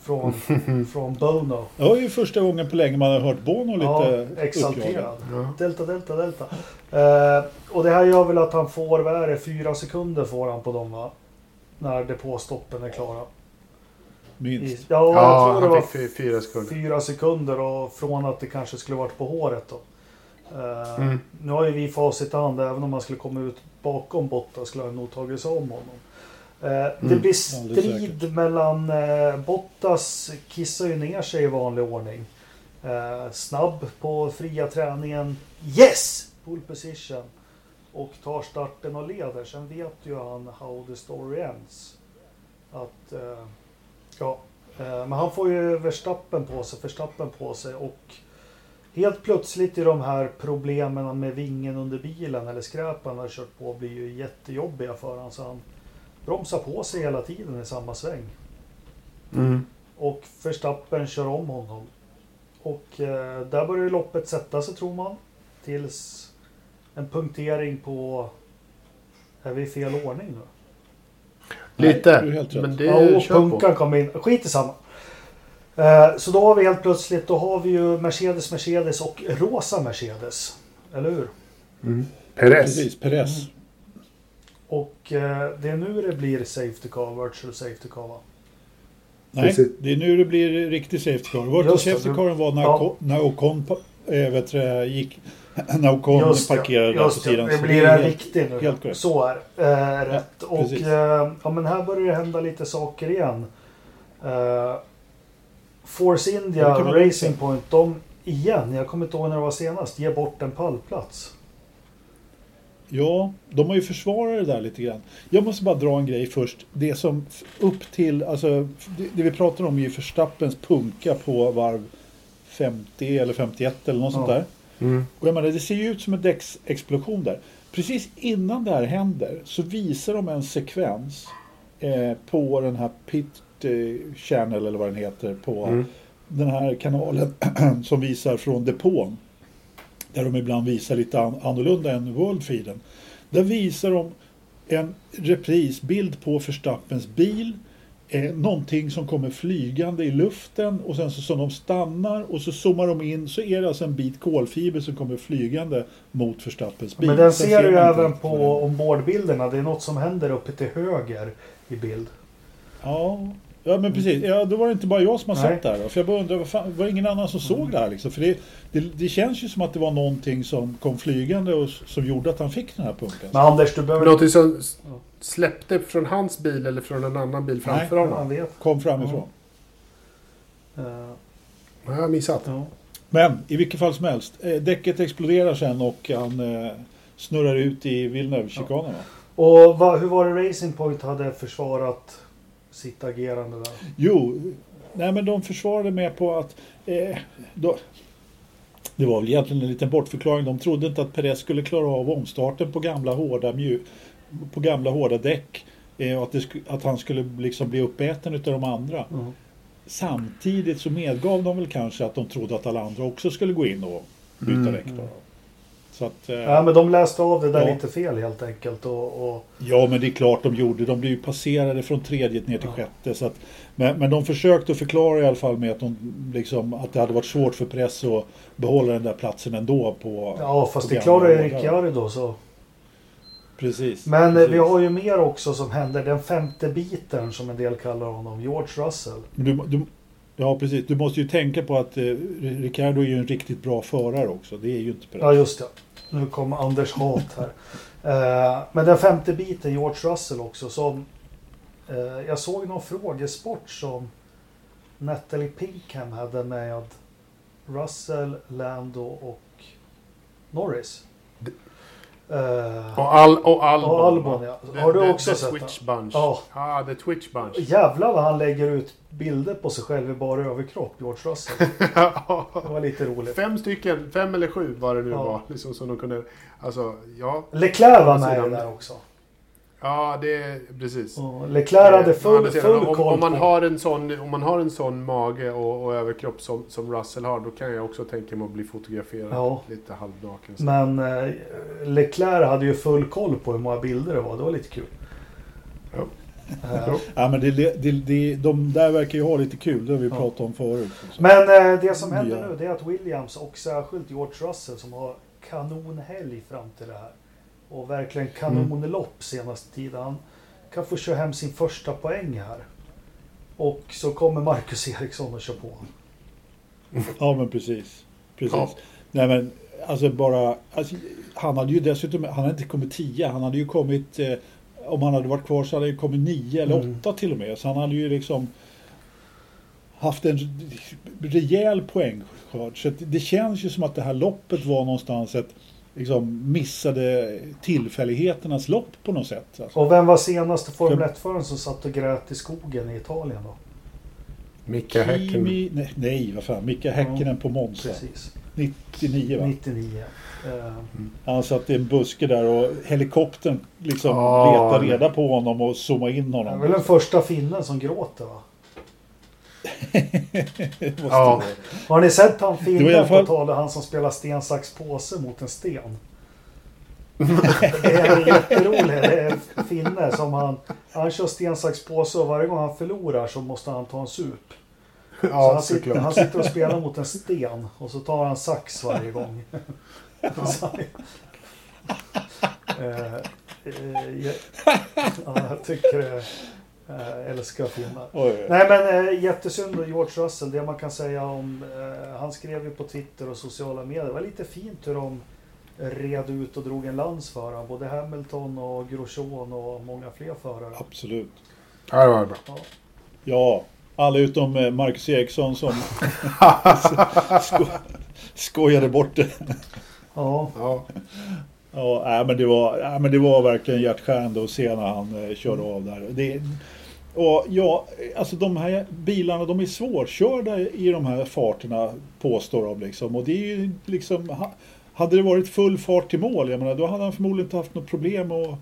från, från Bono. Det var ju första gången på länge man har hört Bono lite Ja, exalterad. Ja. Delta, delta, delta. Eh, och det här gör väl att han får, vad är det, fyra sekunder får han på dem va? När depåstoppen är klara. I, Minst. ja, jag Ja, tror det var fyra sekunder. fyra sekunder och från att det kanske skulle varit på håret då. Eh, Mm. Nu har ju vi facit i hand, även om man skulle komma ut bakom Bottas skulle han nog tagit sig om honom. Det Mm. blir Alldeles strid mellan eh, Bottas, kissar ju ner sig i vanlig ordning. Snabb på fria träningen. Yes! Full position. Och tar starten och leder. Sen vet ju han how the story ends. Att, ja, eh, men han får ju Verstappen på sig, Verstappen på sig och helt plötsligt i de här problemen med vingen under bilen eller skräpen han har kört på blir ju jättejobbiga för honom. Så han bromsar på sig hela tiden i samma sväng. Mm. Och Verstappen kör om honom. Och eh, där börjar loppet sätta sig tror man. Tills en punktering på... Är vi i fel ordning nu? Lite. är helt men det Ja, och kör på. punkan kom in. Skit i samma. Eh, så då har vi helt plötsligt, då har vi ju Mercedes, Mercedes och rosa Mercedes. Eller hur? Mm. Perez. Precis, Perez. Och eh, det är nu det blir Safety Car, Virtual Safety Car va? Nej, Precis. det är nu det blir riktig safety car. Just det, safety du- caren var när, ja. När Ocon äh, vet du, det, gick... När Ocon Just det, parkerade på just det. sidan. Det blir en riktig nu. helt korrekt. Så är det. eh, rätt. och precis. eh, ja, men här börjar det hända lite saker igen. Eh, Force Ja, det India, lugnt Racing säga. Point, de igen, jag kommer inte ihåg när det var senast, ger bort en pallplats. Ja, de har ju försvarat det där lite grann. Jag måste bara dra en grej först. Det som upp till, alltså det, det vi pratar om är ju Verstappens punka på varv 50 eller 51 eller något sånt Ja. där. Mm. Och jag menar, det ser ju ut som en däcksexplosion där. Precis innan det här händer så visar de en sekvens eh, på den här Pit eh, Channel eller vad den heter på Mm. den här kanalen som visar från depån. Där de ibland visar lite an- annorlunda än Worldfeeden. Där visar de en reprisbild på Verstappens bil. Eh, någonting som kommer flygande i luften och sen så som de stannar och så zoomar de in så är det alltså en bit kolfiber som kommer flygande mot Verstappens bil. Men den Sen ser du ju även det på ombordbilderna. Det är något som händer uppe till höger i bild. Ja, ja men precis. Ja, då var det inte bara jag som har Nej. sett det här. då. För jag bara undrar, fan, var det ingen annan som såg det här liksom? För det, det, det känns ju som att det var någonting som kom flygande och som gjorde att han fick den här punken. Men Anders, du behöver... Någonting som släppte från hans bil eller från en annan bil framför Nej. Han honom. vet. Kom framifrån. Det har jag missat. ja. Men i vilket fall som helst. Eh, däcket exploderar sen och han eh, snurrar ut i Villeneuve-chikanen. va? Och vad, hur var det Racing Point hade försvarat sitt agerande där? Jo, nej men de försvarade med på att eh, då, det var väl egentligen en liten bortförklaring. De trodde inte att Perez skulle klara av omstarten på gamla hårda, mju, på gamla hårda däck. Eh, att, det, att han skulle liksom bli uppäten utav de andra. Samtidigt så medgav de väl kanske att de trodde att alla andra också skulle gå in och byta Mm. däck. Då. Att, eh, Ja, men de läste av det där Ja. lite fel helt enkelt. Och, och, Ja, men det är klart de gjorde. De blev ju passerade från tredje ner till Ja. sjätte. Så att, men, men de försökte förklara i alla fall med att, de, liksom, att det hade varit svårt för press att behålla den där platsen ändå. På, ja, fast på det hårdare. Ricciardo så. Precis. Men eh, precis. vi har ju mer också som händer. Den femte biten som en del kallar honom. George Russell. Du, du, ja, precis. Du måste ju tänka på att eh, Ricardo är ju en riktigt bra förare också. Det är ju inte Perez. Ja, just det. Nu kommer Anders hat här. Eh, men den femte biten, George Russell också, som... Eh, jag såg någon frågesport som Natalie Pinkham hade med Russell, Lando och Norris. Eh, Och, Al och Albon. Och Albon, ja. The- Har du the- också the sett Twitch den? Bunch. Ja. Ja, The Twitch Bunch. jävlar vad han lägger ut bilder på sig själv i bara överkropp, George Russell. Det var lite roligt. fem stycken, fem eller sju var det nu Ja. var. Liksom, som de kunde, alltså, ja. Leclerc var med där också. Ja, det är precis. Och Leclerc hade Eh, full, full om, koll om, man på... har en sån, om man har en sån mage och, och överkropp som, som Russell har, då kan jag också tänka mig att bli fotograferad Ja. lite halvnaken. Men eh, Leclerc hade ju full koll på hur många bilder det var. Det var lite kul. Eh, Ja, men det, det, det, de där verkar ju ha lite kul, det har vi Ja. pratat om förut. Men eh, det som händer nu det är att Williams och särskilt George Russell som har kanonhelg fram till det här. Och verkligen kanonlopp senaste tiden. Han kan få köra hem sin första poäng här. Och så kommer Marcus Eriksson och kör på. Ja, men precis. precis. Ja. Nej, men alltså bara... Alltså, han hade ju dessutom... Han hade inte kommit tio. Han hade ju kommit... Eh, om han hade varit kvar så hade han ju kommit nio eller Mm. åtta till och med. Så han hade ju liksom haft en rejäl poängskörd. Så att det känns ju som att det här loppet var någonstans ett liksom missade tillfälligheternas lopp på något sätt. Alltså. Och vem var senaste Formel 1-föraren som satt och grät i skogen i Italien då? Micke Häcken. Kimi, nej, nej, vad fan. Micke Häkkinen på Monza. Precis. 99 va? 99. Eh, Han satt i en buske där och helikoptern liksom Ja, letade reda på honom och zoomade in det är honom. väl den första finnen som gråter va? Ja. det. Har ni sett han alla på tal han som spelar sten, sax, påse mot en sten? Det är jätteroligt. Det är en finne som han... Han kör sten, sax, påse och varje gång han förlorar så måste han ta en sup. så Ja, han, sitter, han sitter och spelar mot en sten och så tar han sax varje gång. Så Eh, eh, ja, jag tycker det... eh, älskar. Oj. Nej men eh, jättesynd och George Russell. Det man kan säga om... Eh, han skrev ju på Twitter och sociala medier. Det var lite fint hur de red ut och drog en lans för honom. Både Hamilton och Grosjean och många fler förare. Absolut. Ja, det var bra. Ja. Ja, alla utom Marcus Eriksson som sko skojade bort det. Ja, Ja. Ja, nej, men det var, nej, men det var verkligen hjärtskärande att se när han eh, körde av där. Det, och ja, alltså de här bilarna de är svårkörda i de här farterna påstår de liksom. Och det är ju liksom, ha- hade det varit full fart till mål, jag menar, då hade han förmodligen inte haft något problem att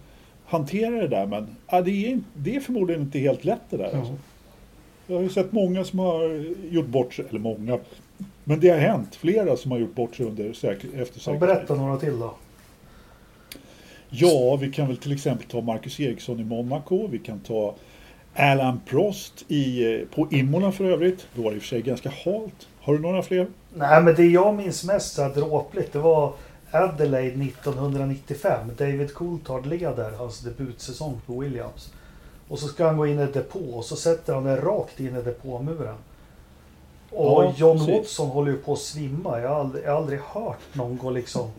hantera det där. Men ja, det, är, det är förmodligen inte helt lätt det där. Ja. Alltså. Jag har ju sett många som har gjort bort sig, eller många, men det har hänt flera som har gjort bort sig under säker, efter säkerhet. berätta några till då. Ja, vi kan väl till exempel ta Marcus Eriksson i Monaco. Vi kan ta Alan Prost i, eh, på Imola för övrigt. Då var det i och för sig ganska halt. Har du några fler? Nej men det jag minns mest så här dråpligt det var Adelaide 1995. David Coulthard leder hans debutsäsong på Williams. Och så ska han gå in i depå och så sätter han den rakt in i depåmuren. Och Ja, John precis. Watson håller ju på att svimma. Jag har aldrig, jag har aldrig hört någon gå liksom...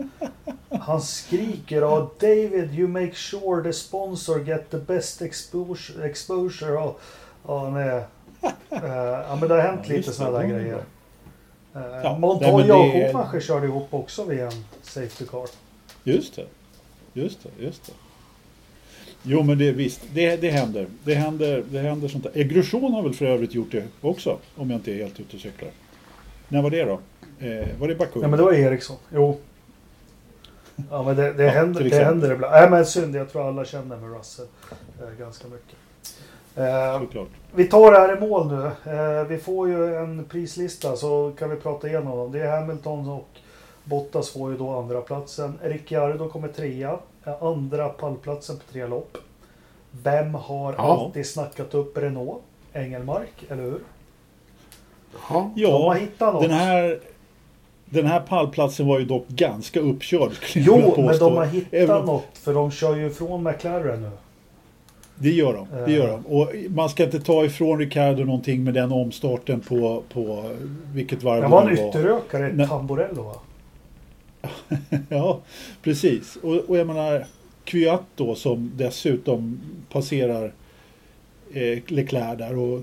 Han skriker och David you make sure the sponsor get the best exposure. exposure. Och, och nej. Eh, ja men det har hänt Ja, lite sådana där grejer. Uh, Ja, Montoya och Schumacher körde ihop också vid en Safety Car. Just det. Just det, just det. Jo men det visst, det, det händer. Det händer, det händer sånt där. Grosjean har väl för övrigt gjort det också, om jag inte är helt ute och cyklar. När var det då? Eh, var det Baku? Ja men det var Eriksson. Jo. Ja men det, det, Ja, händer, det händer ibland. Nej men synd, jag tror alla känner med Russell eh, ganska mycket. Eh, vi tar det här i mål nu. Eh, vi får ju en prislista så kan vi prata igenom dem. Det är Hamilton och Bottas får ju då andra platsen. Ricciardo kommer trea. Eh, Andra pallplatsen på tre lopp. Vem har Ja. alltid snackat upp Renault? Engelmark, eller hur? Ja. De har Ja, något. den här, den här pallplatsen var ju dock ganska uppkörd. Jo, men de har hittat Även- något för de kör ju ifrån McLaren nu. Det gör de. Det Eh. gör de. Och man ska inte ta ifrån Ricardo någonting med den omstarten på, på vilket varv Det var en nu var. ytterökare, Nej. Tamborello va? Ja, precis. Och, och jag menar Kvyat då som dessutom passerar eh, Leclerc där och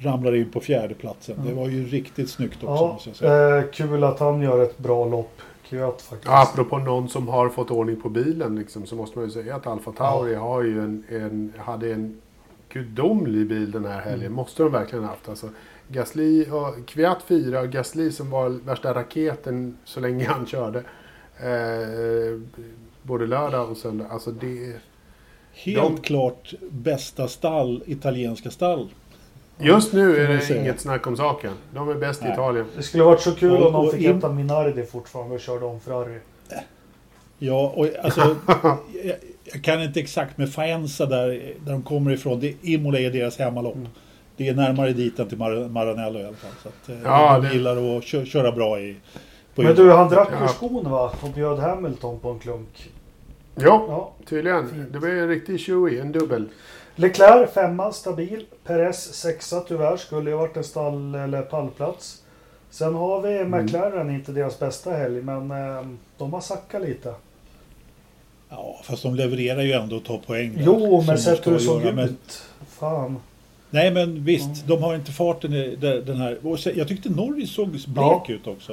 ramlar in på fjärdeplatsen. Det Mm. var ju riktigt snyggt också Ja, måste jag säga. eh, kul att han gör ett bra lopp. Kvyat faktiskt. Ja, apropå någon som har fått ordning på bilen liksom, så måste man ju säga att Alfa Tauri har ju en, en, hade en gudomlig bil den här helgen. Mm. Måste de verkligen haft. Alltså, Gasly och Kviat 4 och Gasly som var värsta raketen så länge han körde. Eh, både lördag och söndag. Alltså det... Helt de- klart bästa stall, italienska stall. Just nu är det säga. inget snack om saken. De är bäst i Nej. Italien. Det skulle varit så kul Och- om de fick in- heta Minardi fortfarande och körde om Ferrari. Ja, och alltså, jag, jag kan inte exakt med Faenza där, där de kommer ifrån. Det, Imola är deras hemmalopp. Mm. Det är närmare dit än till Mar Maranello i alla fall. Så att, eh, Ja, de det- gillar att kö köra bra i... På Men du, han drack ur skon va? Och bjöd Hamilton på en klunk. Ja, Ja. tydligen. Fint. Det var ju en riktig tjoey, en dubbel. Leclerc femma, stabil. Perez sexa tyvärr. Skulle ju varit en stall eller pallplats. Sen har vi Mm. McLaren, inte deras bästa helg, men eh, de har sackat lite. Ja, fast de levererar ju ändå och tar poäng. där, Jo, men sett hur det såg ut. Fan. Nej, men visst. Mm. De har inte farten i de- den här... Jag tyckte Norris såg blek Ja. ut också.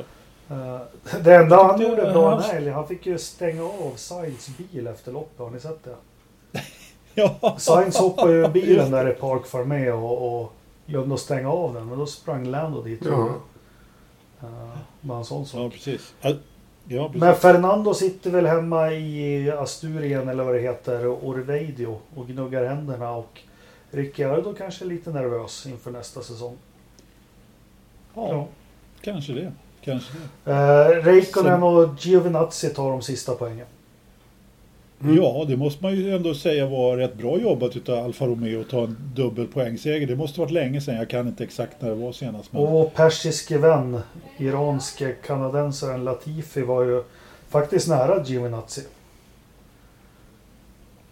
Eh, det enda han tyckte gjorde bra han- helgen, han fick ju stänga av Sainz bil efter loppet. Har ni sett det? Ja, Sainz hoppade ju bilen där i Park Farmé och, och glömde att stänga av den. Men då sprang Lando dit. Ja. Uh, bara en sån sak. Ja, precis. Ja, Ja, precis. Men Fernando sitter väl hemma i Asturien eller vad det heter, Orveidio och gnuggar händerna och Ricciardo kanske är lite nervös inför nästa säsong. ja, kanske det. Kanske det. Eh, Räikkönen och Giovinazzi tar de sista poängen. Mm. Ja, det måste man ju ändå säga var rätt bra jobbat utav Alfa Romeo att ta en dubbel poängseger. Det måste varit länge sedan. Jag kan inte exakt när det var senast. Men... Och persiske vän, iranske kanadensaren Latifi var ju faktiskt nära Giovinazzi.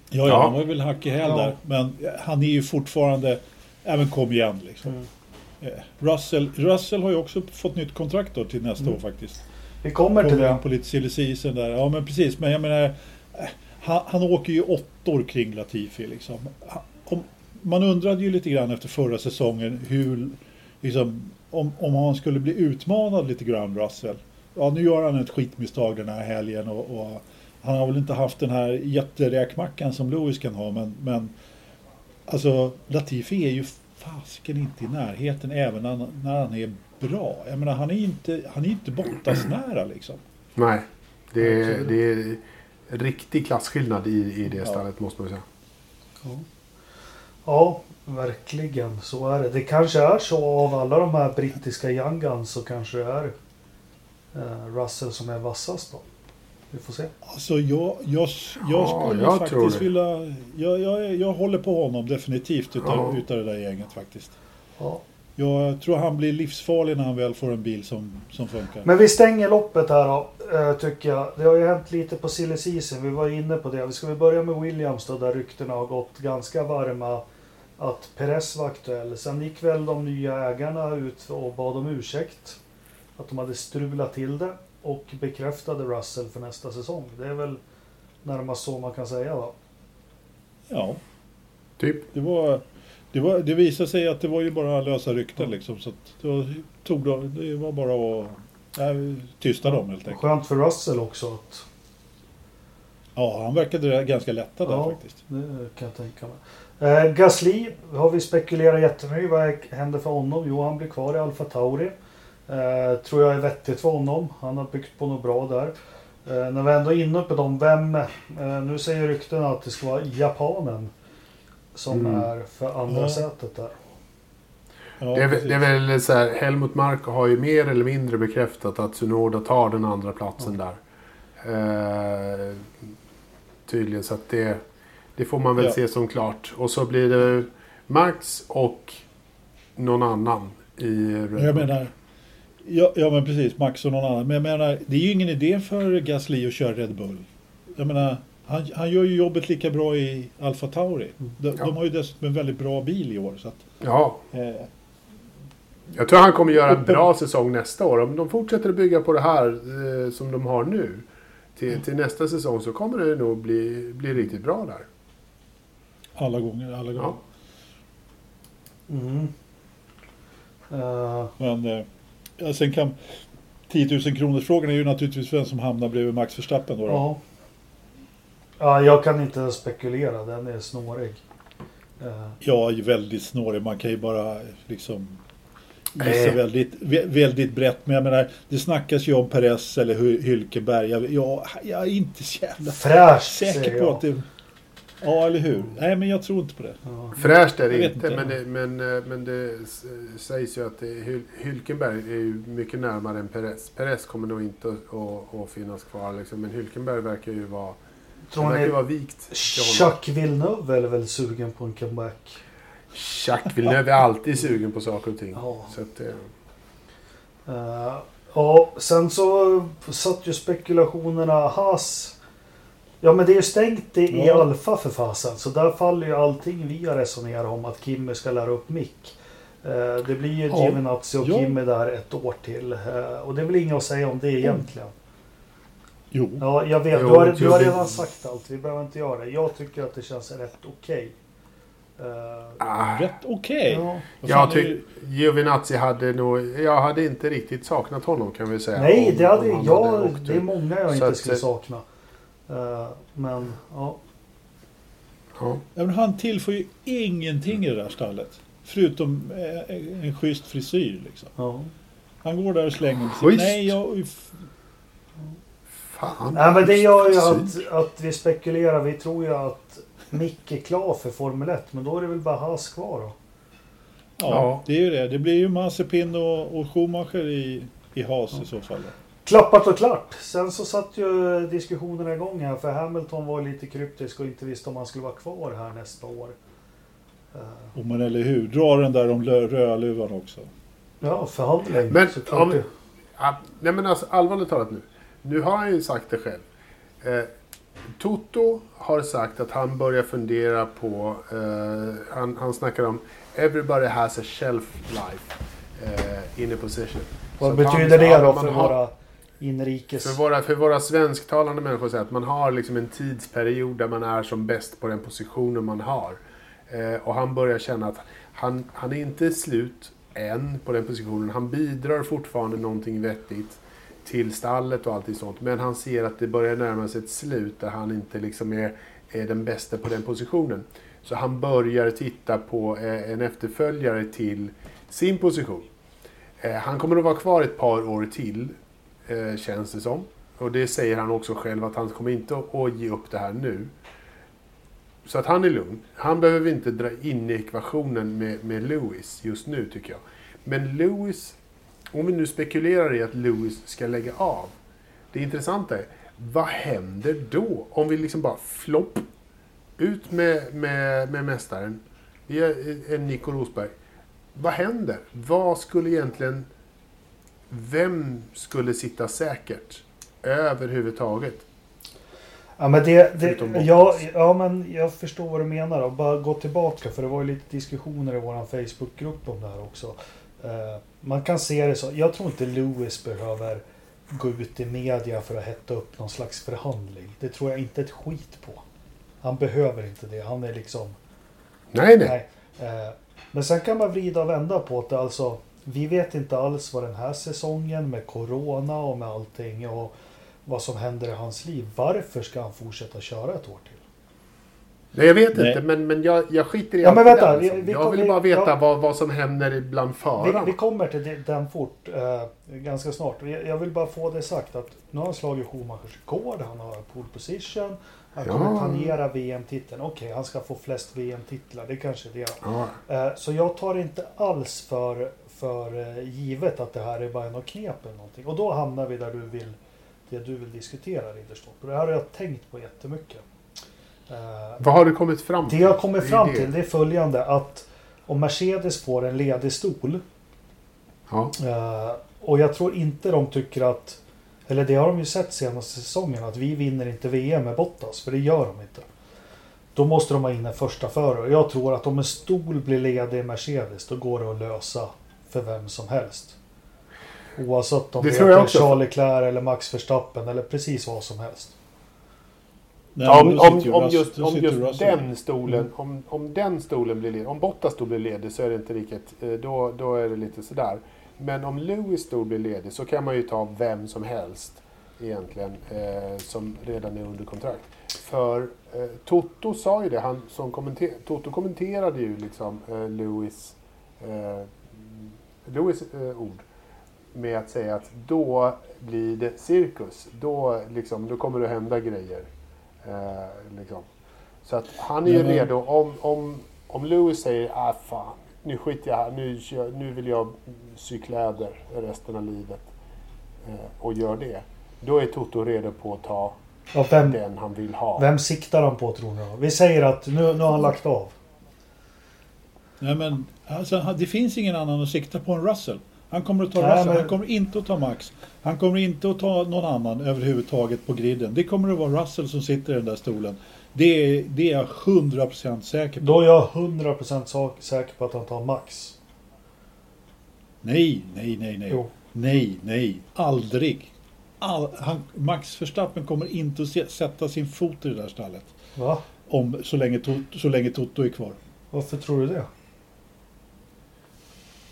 Ja, ja, Ja. han var väl hack i häl Ja. där. Men han är ju fortfarande... Även kom igen liksom. Eh, Russell, Russell har ju också fått nytt kontrakt då till nästa Mm. år faktiskt. Vi kommer till det. på lite silly season där. Ja men precis. Men jag menar... eh, Han, han åker ju åttor kring Latifi liksom. Han- Om, man undrade ju lite grann efter förra säsongen hur... Liksom, om, om han skulle bli utmanad lite grann Russell. Ja nu gör han ett skitmisstag den här helgen och, och han har väl inte haft den här jätteräkmackan som Lewis kan ha men, men alltså Latifi är ju fasken inte i närheten även när, när han är bra. Jag menar han är ju inte, han är inte Bottas-nära liksom. Nej, det är, det är riktig klasskillnad i, i det Ja. måste man säga. Ja, verkligen. Så är det. Det kanske är så av alla de här brittiska young guns så kanske det är eh, Russell som är vassast då. Vi får se. Alltså jag, jag, jag Ja, skulle jag faktiskt vilja... Jag, jag, jag håller på honom definitivt utav, Ja. utav det där gänget faktiskt. Ja. Jag tror han blir livsfarlig när han väl får en bil som, som funkar. Men vi stänger loppet här då, eh, tycker jag. Det har ju hänt lite på silly season. Vi var inne på det. Vi ska väl börja med Williams då, där ryktena har gått ganska varma att Perez var aktuell. Sen gick väl de nya ägarna ut och bad om ursäkt. Att de hade strulat till det och bekräftade Russell för nästa säsong. Det är väl närmast så man kan säga va? Ja, Typ. det var... Det, var, det visade sig att det var ju bara lösa rykten liksom. Så att det, var, tog det var bara att nej, tysta dem helt enkelt. Skönt för Russell också att Ja, han verkade ganska lättad där Ja. faktiskt. Det kan jag tänka mig. Eh, Gasly har vi spekulerat jättemycket. Vad händer för honom? Jo, han blir kvar i Alfa Tauri. Eh, tror jag är vettigt för honom. Han har byggt på något bra där. Eh, när vi ändå är inne på dem, vem... Eh, nu säger ryktena att det ska vara japanen som Mm. är för andra Ja. sätet där. Ja, det, är, det är väl så här, Helmut Marko har ju mer eller mindre bekräftat att Sunoda tar den andra platsen där. Eh, tydligen, så att det, det får man väl Ja. se som klart. Och så blir det Max och någon annan i Jag menar, ja, ja men precis, Max och någon annan. Men jag menar, det är ju ingen idé för Gasly att köra Red Bull. Jag menar, han, han gör ju jobbet lika bra i Alfa Tauri. De, Ja. de har ju dessutom en väldigt bra bil i år. Så att, Ja, eh, jag tror han kommer göra en bra säsong nästa år. Om de fortsätter att bygga på det här eh, som de har nu. Till, till nästa säsong så kommer det nog bli, bli riktigt bra där. alla gånger, alla gånger. Ja. Mm. Eh, Men eh, ja, sen kan 10 000 kronors frågan är ju naturligtvis vem som hamnar bredvid Max Verstappen då. då. ja. ja, jag kan inte spekulera. Den är snårig. Eh, Ja, väldigt snårig. Man kan ju bara liksom gissa väldigt, vä- väldigt brett. Men jag menar, det snackas ju om Perez eller Hy- Hylkenberg. Jag, jag, jag är inte så jävla fräsch säker på jag. att det... Ja, eller hur? Nej, men jag tror inte på det. Ja. Fräscht är Jag det inte, inte. men det, men, eh, men det sägs ju att det, är ju mycket närmare än Perez. Perez kommer nog inte att, att, att finnas kvar, liksom, men Hülkenberg verkar ju vara, Tror verkar ju ni vara vikt. Chuck Villeneuve är väl sugen på en comeback? Jacques Villeneuve är alltid sugen på saker och ting. Ja. Så att, det- Eh, ja, sen så satt ju spekulationerna Haas. Ja men det är ju stängt i, i Ja. Alfa för fasen. Så där faller ju allting vi har resonerat om att Kimmy ska lära upp Mick. Eh, det blir ju Ja. Giovinazzi och Ja. Kimmy där ett år till. Eh, och det är väl inget att säga om det egentligen. Jo. Ja, jag vet. Jo, Du har, du har redan sagt allt. Vi behöver inte göra det. Jag tycker att det känns rätt okej. Eh, ah, Rätt okej. ja. Vad fan jag tycker Giovinazzi hade nog, jag hade inte riktigt saknat honom kan vi säga. Nej, om- det, hade, om jag, hade det är många jag Så inte skulle sakna. Eh, men ja. Ja. Ja, men han tillför ju ingenting i det där stallet. Förutom eh, en schysst frisyr liksom. ja. Han går där och slänger med Schysst? Nej, jag... Fan. Nej, men det gör ju att, att vi spekulerar. Vi tror ju att Mick är klar för Formel 1. Men då är det väl bara Haas kvar då. Ja, Ja. det är ju det. Det blir ju Mazepin och, och Schumacher i, i Haas i så fall. då. Klappat och klart. Sen så satt ju diskussionerna igång här. För Hamilton var lite kryptisk och inte visste om han skulle vara kvar här nästa år. Eh, Och man eller hur, dra den där om rödluvan också. Ja, förhandling. Men om- det. Ja, nej men alltså allvarligt talat nu. Nu har han ju sagt det själv. Eh, Toto har sagt att han börjar fundera på, eh, han, han snackar om Everybody has a shelf life eh, in a position. Vad att betyder han- det då man för har- våra inrikes... För våra, för våra svensktalande människor säger att man har liksom en tidsperiod där man är som bäst på den positionen man har. Eh, och han börjar känna att han, han är inte slut än på den positionen. Han bidrar fortfarande någonting vettigt till stallet och allting sånt. Men han ser att det börjar närma sig ett slut där han inte liksom är, är den bästa på den positionen. Så han börjar titta på eh, en efterföljare till sin position. Eh, han kommer att vara kvar ett par år till eh, känns det som. Och det säger han också själv att han kommer inte att, ge upp det här nu. Så att han är lugn. Han behöver inte dra in i ekvationen med, med Lewis just nu tycker jag. Men Lewis, om vi nu spekulerar i att Lewis ska lägga av. Det intressanta är, vad händer då? Om vi liksom bara flopp, ut med, med, med mästaren. Vi är eh, en Nico Rosberg. Vad händer? Vad skulle egentligen vem skulle sitta säkert överhuvudtaget? Ja, men det, det, ja, ja, men jag förstår vad du menar. Och bara gå tillbaka, för det var ju lite diskussioner i vår Facebookgrupp om det här också. Eh, man kan se det så. Jag tror inte Lewis behöver gå ut i media för att hetta upp någon slags förhandling. Det tror jag inte ett skit på. Han behöver inte det. Han är liksom... Nej, nej. Nej. Eh, Men sen kan man vrida och vända på det. Alltså, vi vet inte alls vad den här säsongen med Corona och med allting och vad som händer i hans liv. Varför ska han fortsätta köra ett år till? Nej, jag vet Nej. inte, men, men jag, jag skiter i Ja, allt men det vänta, där, vi- liksom. vi Jag vill vi- bara veta ja. vad, vad som händer bland förarna. Vi, vi kommer till det- den fort, eh, ganska snart. Jag jag vill bara få det sagt att nu har han slagit Schumachers rekord, han har pole position, han Ja. kommer tangera VM-titeln. Okej, han ska få flest VM-titlar, det kanske det är. Ja. Eh, Så jag tar inte alls för, för eh, givet att det här är bara något knep eller någonting. Och då hamnar vi där du vill, det du vill diskutera Ridderstolpe. Det här har jag tänkt på jättemycket. Eh, Vad har du kommit fram Det till? jag kommer Det är fram det. till det är följande att om Mercedes får en ledig stol Ja. eh, och jag tror inte de tycker att eller det har de ju sett senaste säsongen att vi vinner inte VM med Bottas för det gör de inte. Då måste de ha in en första förare. Jag tror att om en stol blir ledig i Mercedes då går det att lösa för vem som helst. Oavsett om Det heter också. Charles Leclerc eller Max Verstappen eller precis vad som helst. Nej, Ja, om, om, om just, om just den stolen, Mm. om, om den stolen blir ledig, om Bottas stol blir ledig så är det inte riktigt, eh, då, då är det lite sådär. Men om Lewis stol blir ledig så kan man ju ta vem som helst egentligen eh, som redan är under kontrakt. För eh, Toto sa ju det, han som kommenter, Toto kommenterade ju liksom eh, Lewis, eh, Lewis eh, ord med att säga att då blir det cirkus. Då, liksom, då kommer det hända grejer. Eh, liksom. Så att han är ju men- redo. Om, om, om Lewis säger ah fan, nu skiter jag här. Nu, nu vill jag sy kläder resten av livet. Eh, och gör det. Då är Toto redo på att ta Ja, vem, den han vill ha. vem siktar han på tror ni? Vi säger att nu, nu har han lagt av. Nej, men alltså, det finns ingen annan att sikta på än Russell. Han kommer att ta Nej, Russell, men- han kommer inte att ta Max. Han kommer inte att ta någon annan överhuvudtaget på griden. Det kommer att vara Russell som sitter i den där stolen. Det är, det är jag 100% säker på. Då är jag 100% sak- säker på att han tar Max. Nej, nej, nej, nej. Jo. Nej, nej. Aldrig. All, han, Max Verstappen kommer inte att sätta sin fot i det där stallet. Va? Om, så, länge, så länge Toto är kvar. Varför tror du det?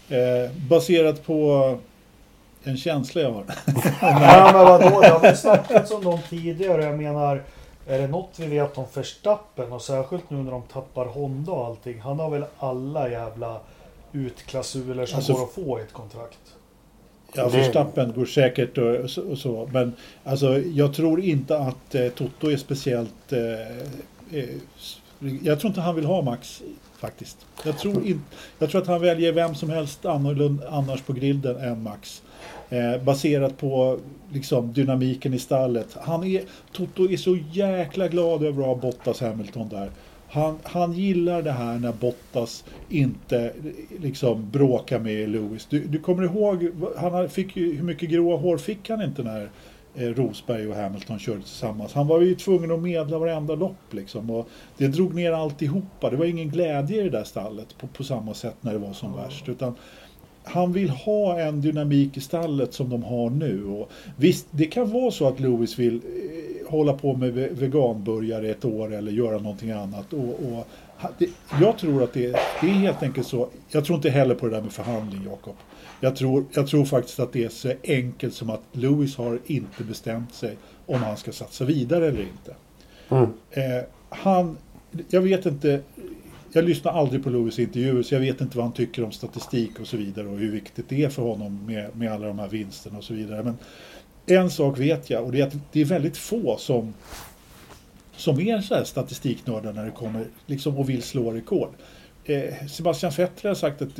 Eh, baserat på en känsla jag har. Ja men vadå? Det har väl snackats om dem tidigare. Jag menar, är det något vi vet om Verstappen och särskilt nu när de tappar Honda och allting. Han har väl alla jävla utklausuler som Alltså- går att få i ett kontrakt. Ja, Verstappen går säkert och, och, så. Men alltså, jag tror inte att eh, Toto är speciellt... Eh, eh, jag tror inte han vill ha Max faktiskt. Jag tror, in, jag tror att han väljer vem som helst annorlunda, annars på grillen än Max. Eh, baserat på liksom, dynamiken i stallet. Han är, Toto är så jäkla glad över att ha Bottas Hamilton där. Han, han gillar det här när Bottas inte liksom bråkar med Lewis. Du, du kommer ihåg, han fick ju, hur mycket gråa hår fick han inte när Rosberg och Hamilton körde tillsammans? Han var ju tvungen att medla varenda lopp liksom. Och det drog ner alltihopa. Det var ingen glädje i det där stallet på, på samma sätt när det var som värst. Utan han vill ha en dynamik i stallet som de har nu. Och visst, det kan vara så att Lewis vill eh, hålla på med ve- veganburgare ett år eller göra någonting annat. Och, och, det, jag tror att det, det är helt enkelt så. Jag tror inte heller på det där med förhandling, Jakob. Jag tror, jag tror faktiskt att det är så enkelt som att Lewis har inte bestämt sig om han ska satsa vidare eller inte. Mm. Eh, han, jag vet inte, jag lyssnar aldrig på Lewis intervjuer så jag vet inte vad han tycker om statistik och så vidare och hur viktigt det är för honom med, med alla de här vinsterna och så vidare. Men en sak vet jag och det är att det är väldigt få som, som är så här statistiknördar när det kommer liksom och vill slå rekord. Eh, Sebastian Vettel har sagt att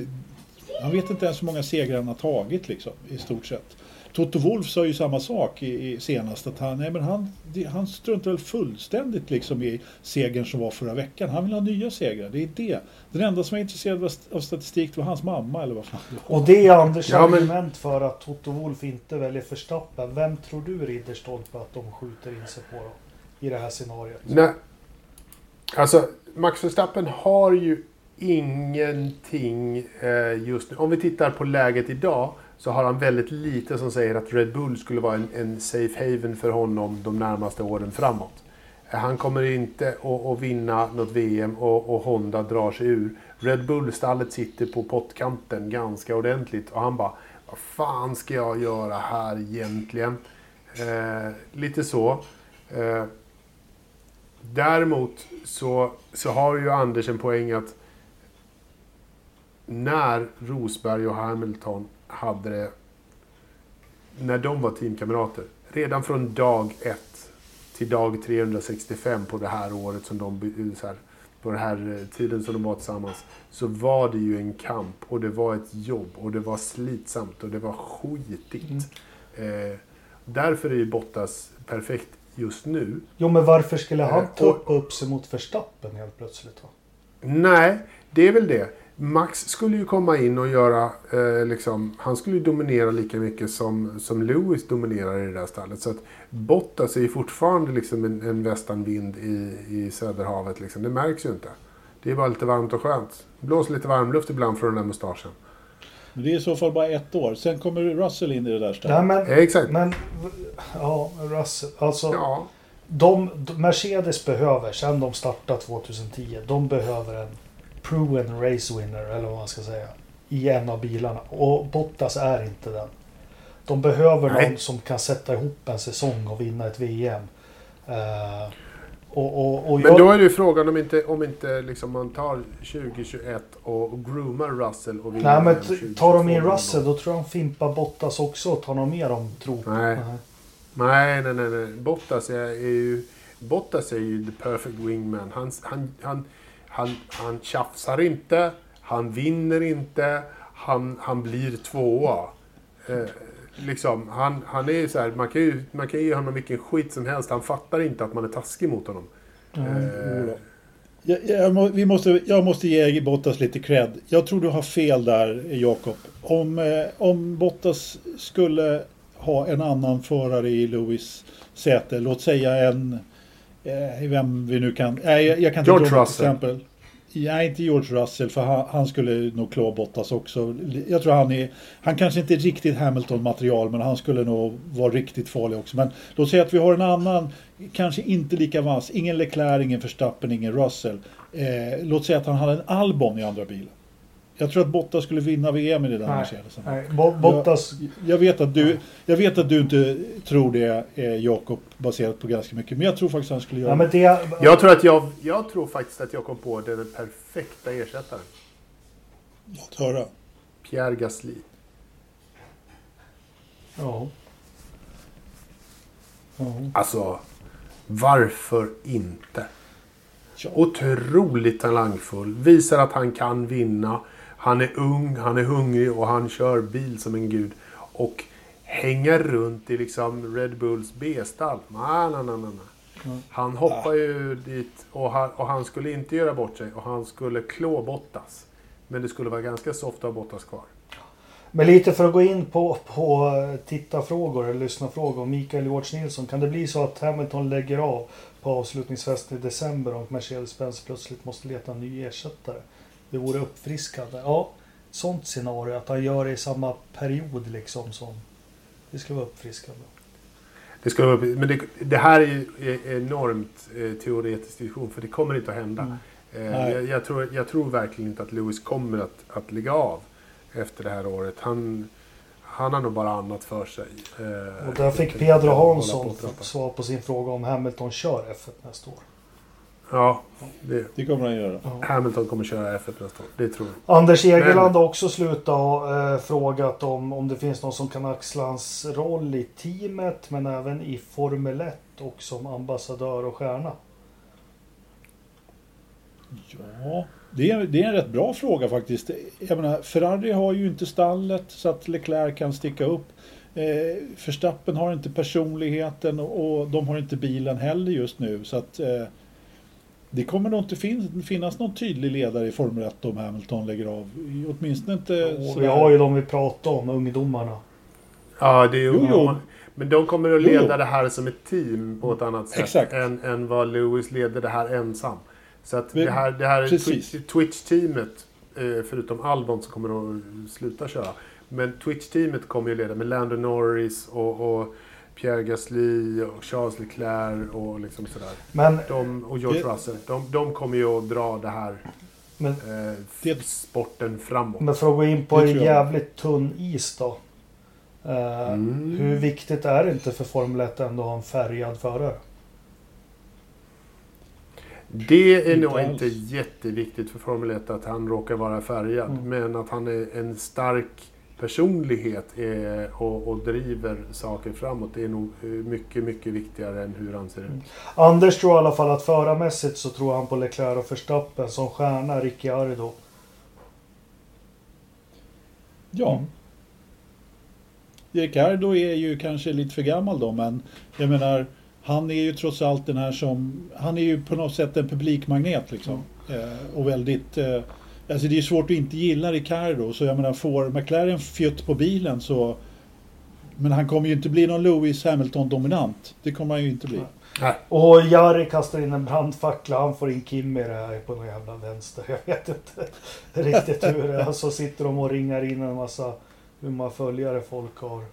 han vet inte ens hur många segrar han har tagit liksom, i stort sett. Toto Wolff sa ju samma sak i, i senast. Att han, nej, men han, han struntar väl fullständigt liksom i segern som var förra veckan. Han vill ha nya segrar. Det är det. Den enda som var intresserad av, av statistik var hans mamma eller vad fan det var. Och det är Anders Ja, men- argument för att Toto Wolff inte väljer Verstappen. Vem tror du Ridderstolpe att de skjuter in sig på då? I det här scenariot. Nej. Alltså, Max Verstappen har ju ingenting eh, just nu. Om vi tittar på läget idag så har han väldigt lite som säger att Red Bull skulle vara en, en safe haven för honom de närmaste åren framåt. Eh, han kommer inte att, att vinna något VM och, och Honda drar sig ur. Red Bull-stallet sitter på pottkanten ganska ordentligt och han bara Vad fan ska jag göra här egentligen? Eh, lite så. Eh, Däremot så, så har ju Anders en poäng att när Rosberg och Hamilton hade det, när de var teamkamrater, redan från dag ett till dag 365 på det här året som de, här, på den här eh, tiden som de var tillsammans, så var det ju en kamp och det var ett jobb och det var slitsamt och det var skitigt. Eh, därför är ju Bottas perfekt just nu. Jo men varför skulle han Eh, tuppa upp sig mot Verstappen helt plötsligt då? Nej, det är väl det. Max skulle ju komma in och göra, eh, liksom, han skulle ju dominera lika mycket som, som Lewis dominerar i det där stallet. Så att Bottas är ju fortfarande liksom en, en västanvind i, i Söderhavet. Liksom. Det märks ju inte. Det är bara lite varmt och skönt. Blåser lite varmluft ibland från den där mustaschen. Men det är i så fall bara ett år. Sen kommer Russell in i det där stället. Nej men, Eh, exakt. men ja, Russell. Alltså, Ja, de, Mercedes behöver, sen de startade 2010, de behöver en proven race winner, eller vad man ska säga, i en av bilarna. Och Bottas är inte den. De behöver Nej. någon som kan sätta ihop en säsong och vinna ett VM. Eh, och, och, och men jag, då är det ju frågan om inte, om inte liksom man tar 2021 och groomar Russell och vinner nej, men VM t- 2022 tar de in. Russell, då tror jag de fimpar Bottas också tar någon mer om tro på. Nej. Nej, nej, nej, nej. Bottas är, är ju... Bottas är ju the perfect wingman. Han, han, han, han, han tjafsar inte, han vinner inte, han, han blir tvåa. Eh, liksom, han, han är så här, man kan, ju, man kan ge honom vilken skit som helst. Han fattar inte att man är taskig mot honom. Eh, Jag, jag, vi måste, jag måste ge Bottas lite cred. Jag tror du har fel där, Jakob. Om, eh, om Bottas skulle ha en annan förare i Lewis säte, låt säga en... Eh, vem vi nu kan... Nej, jag, jag kan inte George Russell. exempel. Nej, inte George Russell, för han, han skulle nog klå Bottas också. Jag tror han är... Han kanske inte är riktigt Hamilton-material, men han skulle nog vara riktigt farlig också. Men låt säga att vi har en annan, kanske inte lika vass, ingen Leclerc, ingen Verstappen, ingen Russell. Eh, låt säga att han hade en Albon i andra bilen. Jag tror att Bottas skulle vinna VM i det där Nej, Mercedesen. nej. Bottas... Jag vet, att du, jag vet att du inte tror det, eh, Jakob, baserat på ganska mycket. Men jag tror faktiskt att han skulle göra Ja, men det. det, jag, tror att jag, jag tror faktiskt att jag kom på den perfekta ersättaren. Låt höra. Pierre Gasly. Ja. Ja. Alltså, varför inte? Ja. Otroligt talangfull. Visar att han kan vinna. Han är ung, han är hungrig och han kör bil som en gud. Och hänga runt i liksom Red Bulls B-stall. Nej, nej, nej, nej. Han hoppar ju dit och han, och han skulle inte göra bort sig och han skulle klå Bottas. Men det skulle vara ganska soft att ha Bottas kvar. Men lite för att gå in på, på tittarfrågor eller lyssnarfrågor. Mikael George Nilsson. Kan det bli så att Hamilton lägger av på avslutningsfesten i december och Mercedes-Benz plötsligt måste leta en ny ersättare? Det vore uppfriskande. Ja, sånt scenario. Att han gör det i samma period liksom som... Det skulle vara uppfriskande. Det, skulle vara, men det, det här är ju enormt eh, teoretisk diskussion för det kommer inte att hända. Mm. Eh, jag, jag, tror, jag tror verkligen inte att Lewis kommer att, att lägga av efter det här året. Han, han har nog bara annat för sig. Eh, Och där fick Pedro Hansson svar på sin fråga om Hamilton kör F1 nästa år. Ja, det, Det kommer han göra. Hamilton kommer köra F1 nästa år. Det tror jag. Anders Egeland har också slutat och eh, frågat om, om det finns någon som kan axla hans roll i teamet men även i Formel 1 och som ambassadör och stjärna. Ja, det är, det är en rätt bra fråga faktiskt. Jag menar, Ferrari har ju inte stallet så att Leclerc kan sticka upp. Eh, Verstappen har inte personligheten och, och de har inte bilen heller just nu. Så att eh, det kommer nog inte fin- finnas någon tydlig ledare i Formel 1 om Hamilton lägger av. Åtminstone inte Och vi har ju de vi pratade om, ungdomarna. Ja, det är ju, Jo, jo. Men de kommer att Jo, jo. leda det här som ett team på ett annat sätt Exakt. än, än vad Lewis leder det här ensam. Så att Men- det här, det här Twitch-teamet, eh, förutom Albon som kommer att sluta köra. Men Twitch-teamet kommer ju leda med Lando Norris och, och Pierre Gasly och Charles Leclerc och liksom sådär. Men, De, och George Det- Russell. De, de kommer ju att dra det här men, eh, Det- sporten framåt. men för att gå in på en jävligt tunn is då. Eh, Mm. Hur viktigt är det inte för Formel 1 ändå att ha en färgad förare? Det är Inte nog alls. inte jätteviktigt för Formel 1 att han råkar vara färgad. Mm. Men att han är en stark personlighet är, och, och driver saker framåt. Det är nog eh, mycket, mycket viktigare än hur han ser ut. Mm. Anders tror i alla fall att förarmässigt så tror han på Leclerc och Verstappen som stjärna Ricciardo. Ja. Mm. Ricardo är ju kanske lite för gammal då, men jag menar, han är ju trots allt den här som, han är ju på något sätt en publikmagnet liksom. Eh, och väldigt, eh, alltså det är svårt att inte gilla Ricardo, så jag menar får McLaren fjutt på bilen så, men han kommer ju inte bli någon Lewis Hamilton-dominant. Det kommer han ju inte bli. Nej. Och Jari kastar in en brandfackla. Han får in Kim i det här på någon jävla vänster. Jag vet inte riktigt hur det är. Så sitter de och ringar in en massa hur många följare folk har.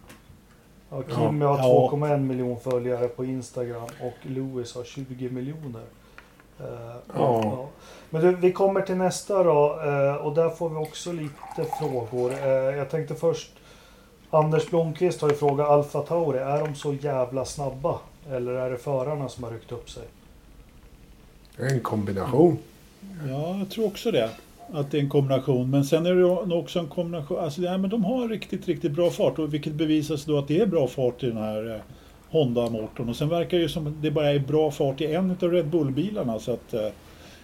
Ja, Kim har Ja. 2,1 miljon följare på Instagram och Lewis har 20 miljoner. Eh, Ja. ja. Men du, vi kommer till nästa då eh, och där får vi också lite frågor. Eh, jag tänkte först Anders Blomqvist har ju frågat Alfa Tauri, är de så jävla snabba? Eller är det förarna som har ryckt upp sig? En kombination. Ja, jag tror också det. Att det är en kombination. Men sen är det nog också en kombination. Alltså, ja, men de har riktigt, riktigt bra fart. Och vilket bevisas då att det är bra fart i den här eh, Honda-motorn. Och sen verkar det ju som det bara är bra fart i en av Red Bull-bilarna. Så att, eh,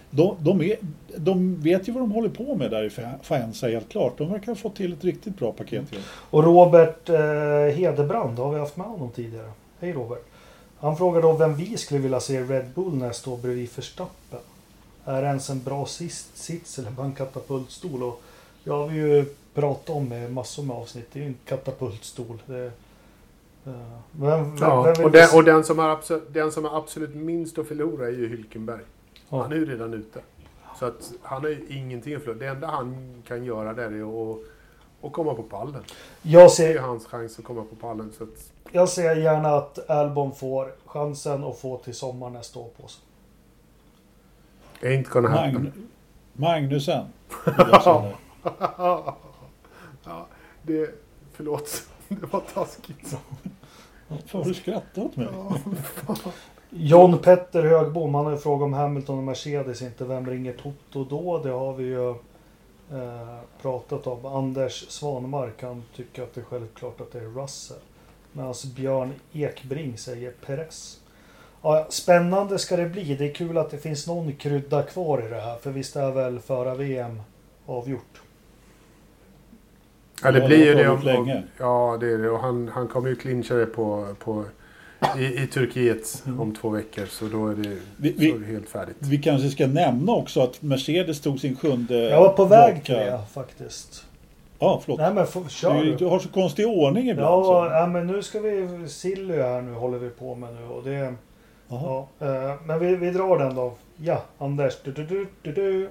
de, de, är, de vet ju vad de håller på med där i Faenza helt klart. De verkar ha fått till ett riktigt bra paket. Mm. Och Robert eh, Hedebrand, har vi haft med honom tidigare? Hej Robert! Han frågar då vem vi skulle vilja se Red Bull nästa år bredvid Verstappen. Är det ens en bra sist, sits eller bara en katapultstol? Och jag har vi ju pratat om i massor med avsnitt. Det är ju en katapultstol. Det, vem, ja, vem och, den, och den, som har absolut, den som har absolut minst att förlora är ju Hylkenberg. Ja. Han är ju redan ute. Så att han har ju ingenting att förlora. Det enda han kan göra där är att, att komma på pallen. Jag ser, det är hans chans att komma på pallen. Så att, jag ser gärna att Albon får chansen att få till sommar nästa år på sig. Ain't gonna happen. Magn Magnusen. ja, det... Förlåt. Det var taskigt. Har du skrattat åt mig? John Petter Högbom, han har ju frågat om Hamilton och Mercedes inte. Vem ringer Toto då? Det har vi ju eh, pratat om. Anders Svanmark, han tycker att det är självklart att det är Russell. Medan Björn Ekbring säger Perez. Ja, spännande ska det bli. Det är kul att det finns någon krydda kvar i det här. För visst är väl föra VM avgjort? Ja, det blir ju det om, länge. Ja, det är det. Och han, han kommer ju clincha det på, på, i, i Turkiet mm. om två veckor. Så då är det, vi, vi, är helt färdigt. Vi kanske ska nämna också att Mercedes tog sin sjunde... Jag var på väg till det faktiskt. Ja, förlåt. Nej, men för, kör du, du har så konstig ordning ibland. Ja, ja, men nu ska vi... Silly här nu håller vi på med nu och det... Ja, eh, men vi, vi drar den då. Ja, Anders. Du, du, du, du, du.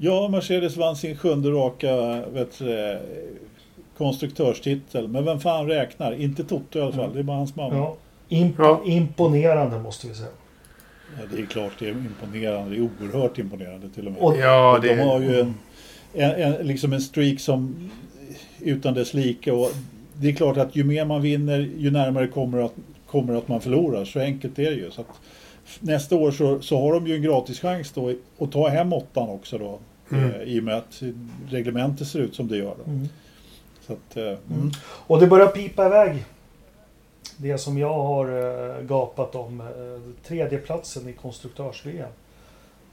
Ja, Mercedes vann sin sjunde raka vet, konstruktörstitel. Men vem fan räknar? Inte Toto i alla fall. Mm. Det är bara hans mamma. Ja. Imp ja. Imponerande måste vi säga. Ja, det är klart det är imponerande. Det är oerhört imponerande till och med. Och, ja, det... De har ju en, en, en, liksom en streak som utan dess like. Och det är klart att ju mer man vinner ju närmare kommer att, kommer att man förlorar. Så enkelt är det ju. Så att, nästa år så, så har de ju en gratis chans då att ta hem åttan också då. Mm. Eh, I och med att reglementet ser ut som det gör. Då. Mm. Så att, eh, mm. mm. Och det börjar pipa iväg. Det som jag har eh, gapat om. Tredjeplatsen i konstruktörs-VM.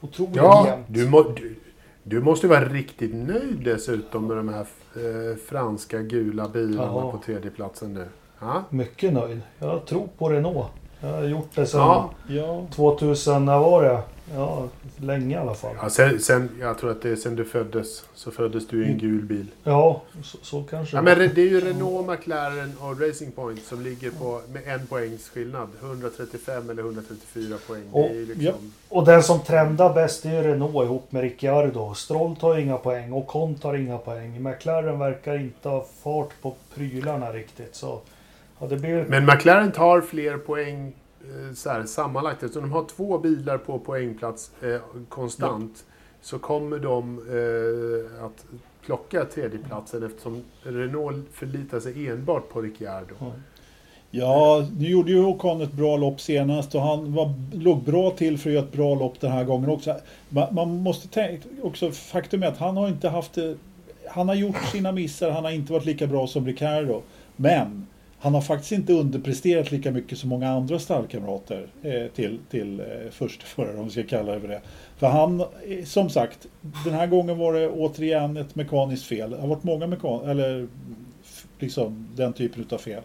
Otroligt ja, jämnt. Du, må, du, du, måste vara riktigt nöjd dessutom med de här eh, franska gula bilarna Aha. på tredjeplatsen nu. Ha? Mycket nöjd. Jag tror på Renault. Jag har gjort det sedan ja. 2000, när var det? Ja, länge i alla fall. Ja, sen, sen, jag tror att det är sen du föddes. Så föddes du i en mm. gul bil. Ja, så, så kanske ja, men Det är ju Renault, McLaren och Racing Point som ligger på med en poängs skillnad. 135 eller 134 poäng. Och, liksom... ja. och den som trendar bäst är ju Renault ihop med Ricciardo. Stroll tar inga poäng och Con tar inga poäng. McLaren verkar inte ha fart på prylarna riktigt. Så, ja, det blir... Men McLaren tar fler poäng så här, sammanlagt, eftersom de har två bilar på poängplats eh, konstant, ja. så kommer de eh, att plocka tredjeplatsen eftersom Renault förlitar sig enbart på Ricciardo. Ja. Ja, nu gjorde ju Ocon ett bra lopp senast och han var, låg bra till för att göra ett bra lopp den här gången också. Man, måste tänka också, faktum är att han har inte haft det, Han har gjort sina missar, han har inte varit lika bra som Ricciardo. Men han har faktiskt inte underpresterat lika mycket som många andra stallkamrater eh, till, till eh, förstförare, om vi ska kalla det för det. För han, eh, som sagt, den här gången var det återigen ett mekaniskt fel. Det har varit många mekan eller liksom den typen av fel.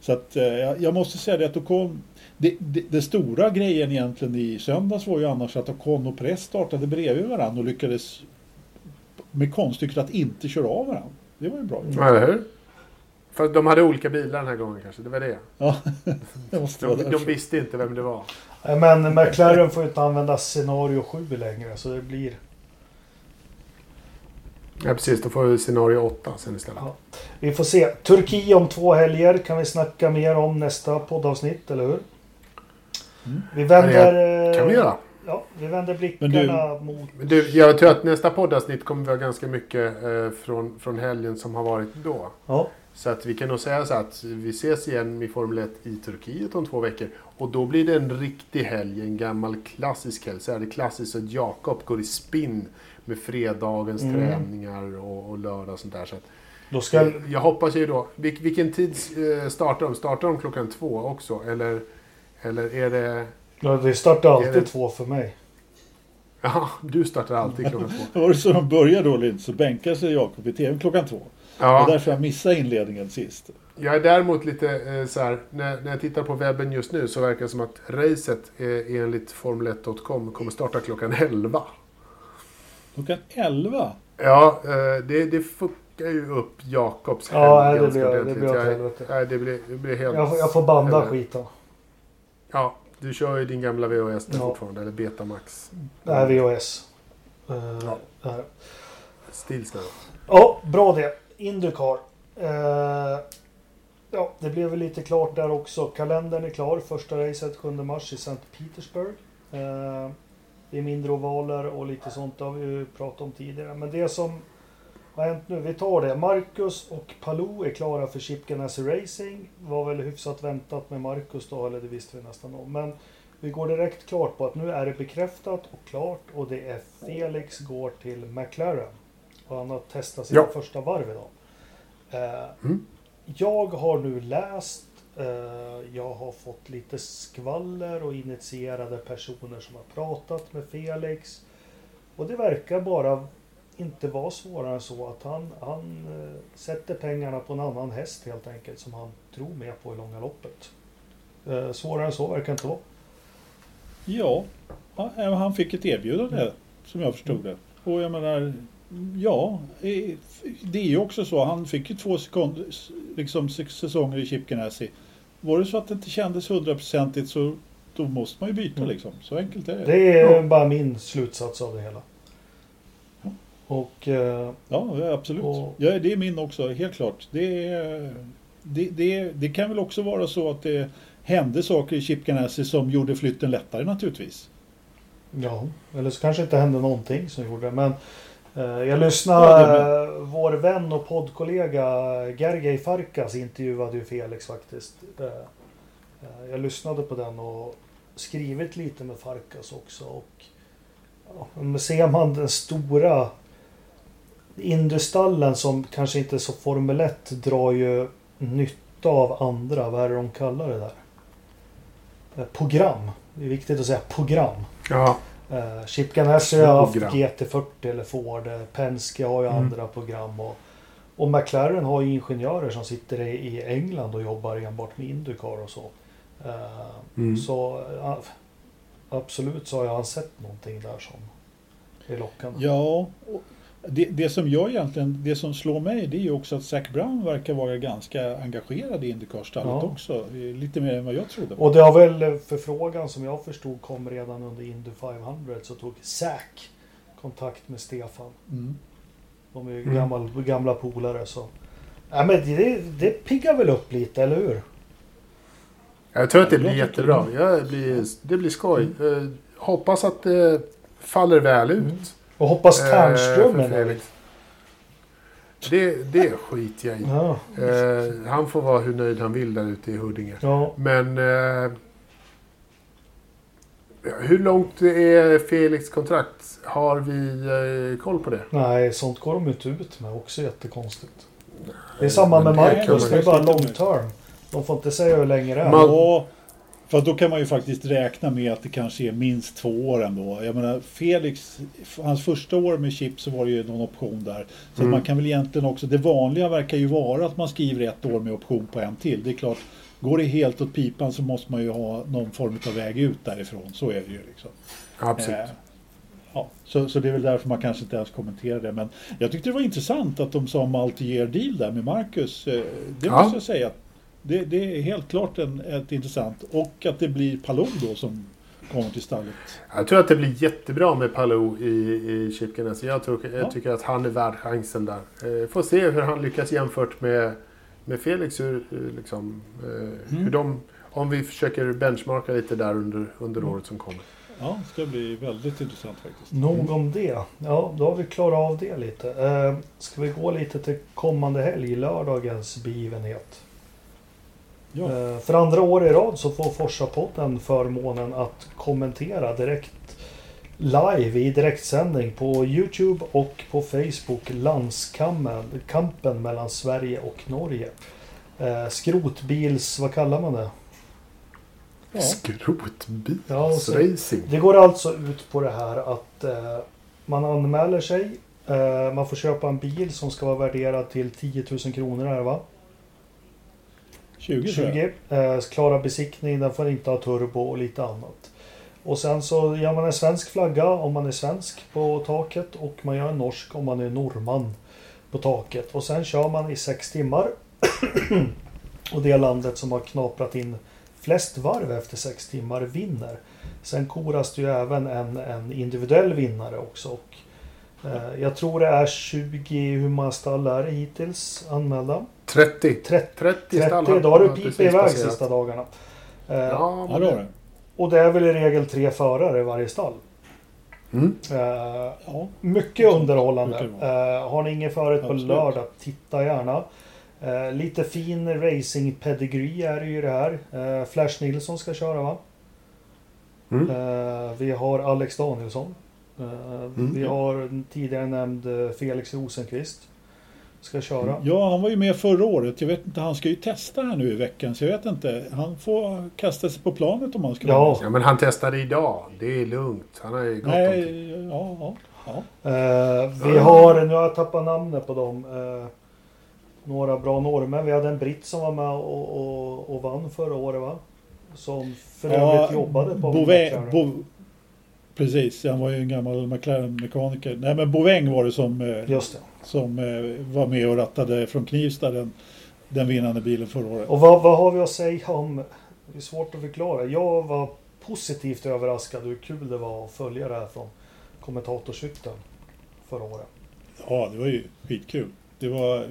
Så att eh, jag måste säga det att Ocon, det, det, det, stora grejen egentligen i söndags var ju annars att Ocon och Press startade bredvid varandra och lyckades med konststycket att inte köra av varandra. Det var ju bra. Eller hur? För de hade olika bilar den här gången kanske, det var det. Ja, det måste de, de visste inte vem det var. Men McLaren får ju inte använda scenario 7 längre så det blir... Ja precis, då får vi scenario 8 sen istället. Ja. Vi får se. Turkiet om två helger kan vi snacka mer om nästa poddavsnitt, eller hur? Mm. Vi vänder... Ja, kan vi göra. Ja, vi vänder blickarna du, mot... Du, jag tror att nästa poddavsnitt kommer vi ha ganska mycket eh, från, från helgen som har varit då. Ja. Så att vi kan nog säga så att vi ses igen i Formel 1 i Turkiet om två veckor. Och då blir det en riktig helg, en gammal klassisk helg. Så är det klassiskt att Jakob går i spinn med fredagens mm. träningar och, och lördag och sånt där. Så att Då ska... Jag hoppas ju då... Vil, vilken tid eh, startar de? Startar de klockan två också? Eller, eller är det... Ja, det startar alltid det- två för mig. Ja, du startar alltid klockan två. Var det så de började då Lind så bänkade sig Jakob i tv klockan två. Det var Ja, därför jag missade inledningen sist. jag är däremot lite eh, så här, när, när jag tittar på webben just nu så verkar det som att racet eh, enligt Formel1.com kommer starta klockan 11. Klockan 11? Ja, eh, det, det fuckar ju upp Jakobs Ja, nej, det blir, det blir åt Jag- helvete. Nej, det blir, det blir helt... Jag, får- jag får banda eller- skiten. Ja, du kör ju din gamla VHS där Ja. fortfarande, eller Betamax. Nej, VHS. Uh, Ja. ja. Ja, bra det. Indycar. Eh, ja, det blev väl lite klart där också. Kalendern är klar. Första racet 7 mars i St. Petersburg. Eh, det är mindre ovaler och lite sånt det har vi ju pratat om tidigare. Men det som har hänt nu, vi tar det. Marcus och Palou är klara för Chip Ganassi Racing. Var väl hyfsat väntat med Marcus då, eller det visste vi nästan om. Men vi går direkt klart på att nu är det bekräftat och klart och det är Felix går till McLaren. Och han har testat sina Ja. första varv idag. Eh, Mm. Jag har nu läst, eh, jag har fått lite skvaller och initierade personer som har pratat med Felix. Och det verkar bara inte vara svårare än så att han, han eh, sätter pengarna på en annan häst helt enkelt som han tror mer på i långa loppet. Eh, svårare än så verkar det inte vara. Ja, ja, han fick ett erbjudande som jag förstod det. Och jag menar, ja, det är ju också så. Han fick ju två sekund, liksom säsonger i Chip Ganassi. Var det så att det inte kändes hundraprocentigt så då måste man ju byta Mm. liksom. Så enkelt är det. Det är Ja. bara min slutsats av det hela. Ja. Och eh, Ja, absolut. Och- Ja, det är min också, helt klart. Det, är- det, det, det kan väl också vara så att det hände saker i Chip Ganassi som gjorde flytten lättare naturligtvis. Ja, eller så kanske inte hände någonting som gjorde det. Men jag Ja, lyssnade, eh, vår vän och poddkollega Gergej Farkas intervjuade ju Felix faktiskt. Eh, eh, jag lyssnade på den och skrivit lite med Farkas också. Och, ja, ser man den stora Industallen som kanske inte är så Formel 1 drar ju nytta av andra, vad är det de kallar det där? Eh, Program. Det är viktigt att säga program. Ja, Uh, Chip Ganassi har haft Program. GT40 eller Ford. eh, Penske har ju Mm. andra program. Och, och McLaren har ju ingenjörer som sitter i, i England och jobbar enbart med Indycar och så. Eh, Mm. Så ja, absolut så har jag sett någonting där som är lockande. Ja, och det, det som jag egentligen, det som slår mig det är ju också att Zac Brown verkar vara ganska engagerad i Indycar-stallet Ja. också. Lite mer än vad jag trodde. Och det har väl eh, förfrågan som jag förstod kom redan under Indy 500 så tog Zac kontakt med Stefan. Mm. De är ju Mm. gammal, gamla polare så. Ja, men det, det piggar väl upp lite, eller hur? Jag tror att det blir jättebra. Ja, det, blir, det blir skoj. Eh, hoppas att det faller väl ut. Mm. Och hoppas eh, Tärnström är nöjd. Det, det skiter jag i. Ja. Eh, han får vara hur nöjd han vill där ute i Huddinge. ja. Men... Eh, hur långt är Felix kontrakt? Har vi eh, koll på det? Nej, sånt går de inte ut med. Också jättekonstigt. Det är samma med Men det Marcus. Det är bara long term. De får inte säga hur länge det är. Man- Att då kan man ju faktiskt räkna med att det kanske är minst två år ändå. Jag menar Felix, hans första år med Chip så var det ju någon option där. Så Mm. att man kan väl egentligen också, det vanliga verkar ju vara att man skriver ett år med option på en till. Det är klart, går det helt åt pipan så måste man ju ha någon form av väg ut därifrån. Så är det ju liksom. Absolut. Eh, Ja, så, så det är väl därför man kanske inte ens kommenterar det. Men jag tyckte det var intressant att de sa multi-year deal där med Marcus. Eh, Det Ja. måste jag säga. Det, det är helt klart en, ett intressant. Och att det blir Palou då som kommer till stallet. Jag tror att det blir jättebra med Palou i, i Chip Ganassi. Jag, tror, jag Ja. tycker att han är värd chansen där. Eh, får se hur han lyckas jämfört med, med Felix. Hur, liksom, eh, hur de, om vi försöker benchmarka lite där under, under Mm. året som kommer. Ja, det ska bli väldigt intressant faktiskt. Nog om det. Ja, då har vi klarat av det lite. Eh, ska vi gå lite till kommande helg, lördagens begivenhet. Ja, Eh, För andra år i rad så får Forsa-podden förmånen att kommentera direkt live i direktsändning på Youtube och på Facebook. Landskampen kampen mellan Sverige och Norge. Eh, skrotbils... Vad kallar man det? Ja. Skrotbilsracing. Det går alltså ut på det här att eh, man anmäler sig. Eh, man får köpa en bil som ska vara värderad till 10 000 kronor här va? 20 20. Eh, klara besiktning, den får inte ha turbo och lite annat. Och sen så gör man en svensk flagga om man är svensk på taket och man gör en norsk om man är norrman på taket. Och sen kör man i sex timmar. och det landet som har knaprat in flest varv efter sex timmar vinner. Sen koras det ju även en, en individuell vinnare också. Och, jag tror det är 20, hur många stall är det hittills anmälda? 30. 30. 30 stall 30, då har du pipit iväg passerat. sista dagarna. Eh, Ja, men det. Och det är väl i regel tre förare i varje stall. Mm. Eh, Ja. mycket underhållande. Eh, har ni ingen förrätt på Absolut. lördag, titta gärna. Eh, lite fin racing pedigree är det ju det här. Eh, Flash Nilsson ska köra va? Mm. Eh, vi har Alex Danielsson. Eh, Mm. Vi har tidigare nämnd eh, Felix Rosenqvist. Ska köra. Ja, han var ju med förra året. Jag vet inte, han ska ju testa här nu i veckan. Så jag vet inte. Han får kasta sig på planet om han ska Ja. vara. Ja, men han testade idag. Det är lugnt. Han har ju gått om. Nej, ja, ja, ja. Eh, vi har, nu har jag tappat namnet på dem. Eh, några bra norrmän. Vi hade en britt som var med och, och, och vann förra året va? Som för övrigt jobbade på Bouvet, McLaren. Bo, Precis, han var ju en gammal McLaren-mekaniker. Nej men Boväng var det som, eh, Just det. som eh, var med och rattade från Knivsta den, den vinnande bilen förra året. Och vad, vad har vi att säga om... Det är svårt att förklara. Jag var positivt överraskad hur kul det var att följa det här från kommentatorshytten förra året. Ja, det var ju skitkul. Det var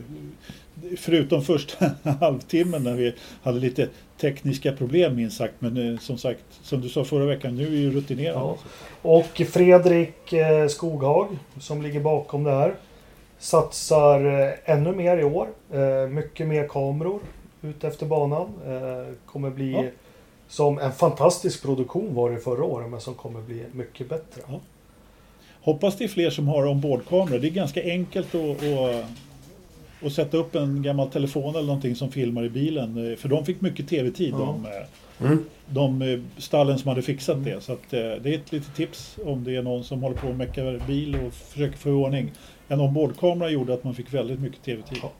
förutom första halvtimmen när vi hade lite tekniska problem minst sagt. Men eh, som sagt, som du sa förra veckan, nu är ju rutinerade. Ja. Och Fredrik eh, Skoghag som ligger bakom det här satsar eh, ännu mer i år. Mycket mer kameror ute efter banan. Kommer bli Ja. som en fantastisk produktion var det förra året men som kommer bli mycket bättre. Ja. Hoppas det är fler som har ombordkamera. Det är ganska enkelt att, att, att sätta upp en gammal telefon eller någonting som filmar i bilen. eh, För de fick mycket tv-tid, Ja. de, eh, Mm. de eh, stallen som hade fixat det. Så att, det är ett litet tips om det är någon som håller på och meckar bil och försöker få ordning. En ombordkamera gjorde att man fick väldigt mycket tv-tid. Ja.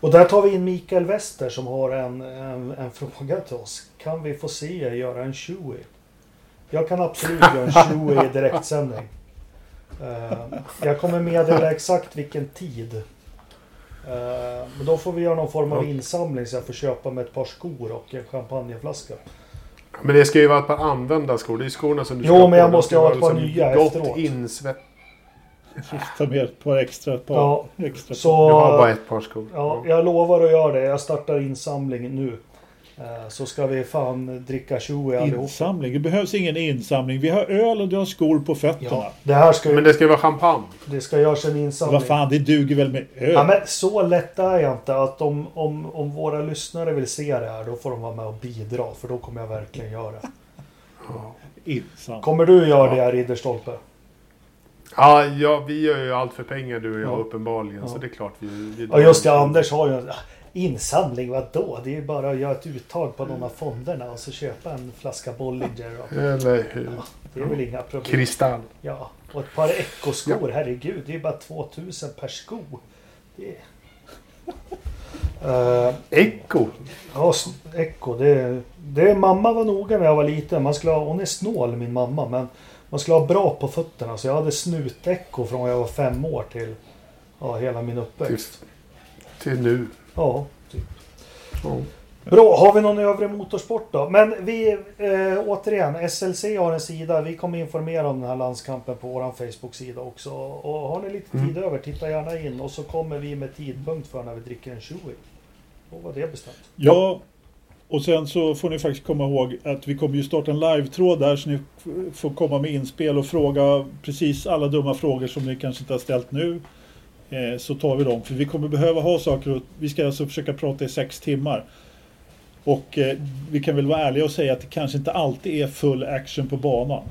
Och där tar vi in Mikael Wester som har en, en, en fråga till oss. Kan vi få se er göra en Chewie? Jag kan absolut göra en Chewie i direktsändning. Jag kommer meddela exakt vilken tid. Eh, men då får vi göra någon form av insamling så jag får köpa med ett par skor och en champagneflaska. Men det ska ju vara ett par använda skor. Det är skorna som du Jo, men jag på. Måste ha vara ett par liksom nya gott efteråt. insvett. Ta med ett par extra. Ett par Ja, extra så- Du har bara ett par skor. Ja, jag lovar att göra det. Jag startar insamling nu. Eh, så ska vi fan dricka Chewie allihop. Insamling. Det behövs ingen insamling. Vi har öl och du har skor på fötterna. Ja, det här ska ju, Men det ska ju vara champagne. det ska göras en insamling. Vad fan, det duger väl med öl? Ja, men så lätt är jag inte att om, om, om våra lyssnare vill se det här då får de vara med och bidra för då kommer jag verkligen göra det. Insamling. Kommer du göra det Ridderstolpe? Ja, ja, vi gör ju allt för pengar du och jag Ja. uppenbarligen. Ja. Så det är klart vi... vi Ja just det, Anders har ju insamling, vadå? Det är ju bara att göra ett uttag på någon av fonderna och så köpa en flaska Bollinger. Och, Eller hur? det är väl inga problem. Kristall. Ja, och ett par ekoskor, herregud. Det är bara 2000 per sko. Det är... Eh, Echo. Ja, Echo. Det, det, mamma var noga när jag var liten. Man skulle ha, hon är snål min mamma. Men man skulle ha bra på fötterna. Så jag hade snutecho från jag var fem år till ja, hela min uppväxt. Till nu. Ja, typ. Ja. Bra, har vi någon övrig motorsport då? Men vi, eh, återigen, SLC har en sida. Vi kommer informera om den här landskampen på vår Facebook-sida också. Och har ni lite tid över, titta gärna in. Och så kommer vi med tidpunkt för när vi dricker en Chewie. Då var det bestämt. Ja, och sen så får ni faktiskt komma ihåg att vi kommer ju starta en live-tråd där så ni får komma med inspel och fråga precis alla dumma frågor som ni kanske inte har ställt nu. Eh, så tar vi dem, för vi kommer behöva ha saker och vi ska alltså försöka prata i sex timmar. Och eh, vi kan väl vara ärliga och säga att det kanske inte alltid är full action på banan.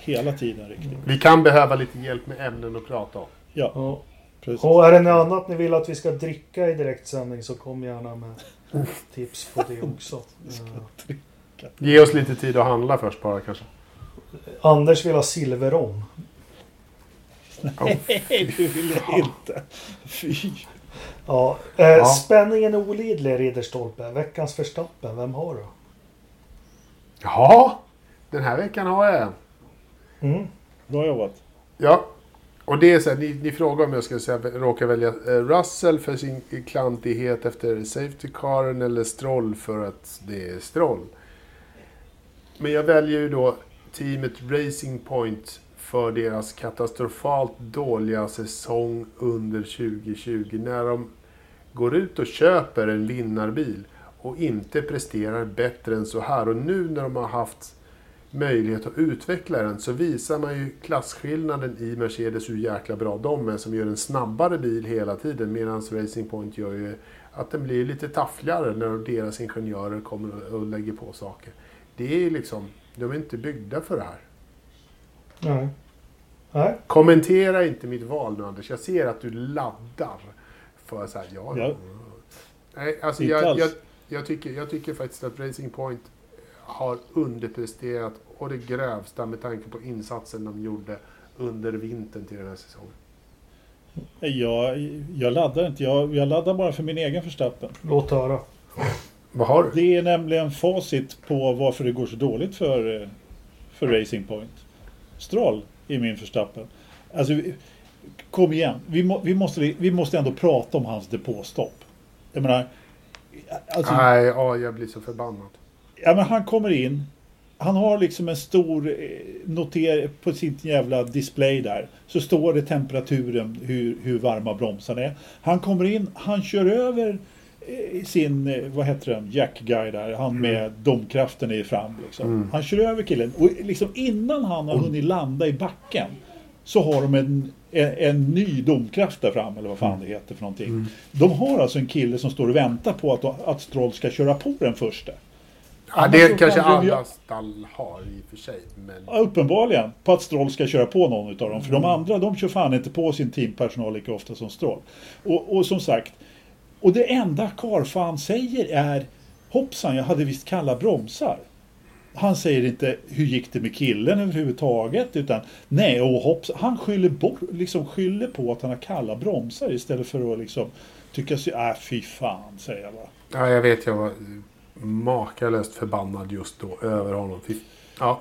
hela tiden riktigt. Vi kan behöva lite hjälp med ämnen att prata om. Ja, Ja. precis. Och är det något annat ni vill att vi ska dricka i direktsändning så kom gärna med tips på det också. Eh, Ge oss lite tid att handla först bara kanske. Anders vill ha silverrom. Nej, det vill jag inte. Fy. Ja. Eh, Ja. Spänningen är olidlig, Ridderstolpe. Veckans förstappen, vem har du? Ja, den här veckan har jag en. Mm. Bra jobbat. Ja, och det är så här, ni, ni frågar om jag ska säga, råka välja eh, Russell för sin klantighet efter Safety Caren eller Stroll för att det är Stroll. Men jag väljer ju då teamet Racing Point för deras katastrofalt dåliga säsong under 2020. När de går ut och köper en vinnarbil och inte presterar bättre än så här. Och nu när de har haft möjlighet att utveckla den så visar man ju klasskillnaden i Mercedes hur jäkla bra de är som gör en snabbare bil hela tiden medan Racing Point gör ju att den blir lite taffligare när deras ingenjörer kommer och- lägger på saker. Det är liksom, de är inte byggda för det här. Nej. Nej. Kommentera inte mitt val nu Anders, jag ser att du laddar för så här, ja, Ja. Nej, alltså Inte jag, alls. jag, jag, tycker, jag tycker faktiskt att Racing Point har underpresterat och det grövsta med tanke på insatsen de gjorde under vintern till den här säsongen. Jag, jag laddar inte. Jag, jag laddar bara för min egen förstappen. Låt höra. Vad har du? Det är nämligen facit på varför det går så dåligt för, för Racing Point. Stroll i min förstappen. Alltså, vi- kom igen. Vi, må, vi, måste, vi måste ändå prata om hans depåstopp. Jag menar, alltså, Nej, ja, jag blir så förbannad. ja, men han kommer in. Han har liksom en stor eh, noter på sin jävla display där. Så står det temperaturen, hur, hur varma bromsarna är. Han kommer in, han kör över sin, eh, vad heter den, Jack Guy där. Han med domkraften i fram liksom. Mm. Han kör över killen. Och liksom innan han har hunnit landa i backen. Så har de en, en, en ny domkraft där fram, eller vad fan det heter för någonting. De har alltså en kille som står och väntar på att, att Stroll ska köra på den första. Ja, det så kanske kan de ju- alla stall har i och för sig. Men Ja, uppenbarligen. På att Stroll ska köra på någon utav dem. För de andra de kör fan inte på sin teampersonal lika ofta som Stroll. Och, och som sagt. Och det enda Karfan säger är Hoppsan, jag hade visst kalla bromsar. Han säger inte hur gick det med killen överhuvudtaget. Utan nej, och hoppsan. Han skyller, bort, liksom skyller på att han har kalla bromsar istället för att liksom tycka sig, äh fy fan, säger jag bara. ja, jag vet, jag var makalöst förbannad just då över honom. Ja.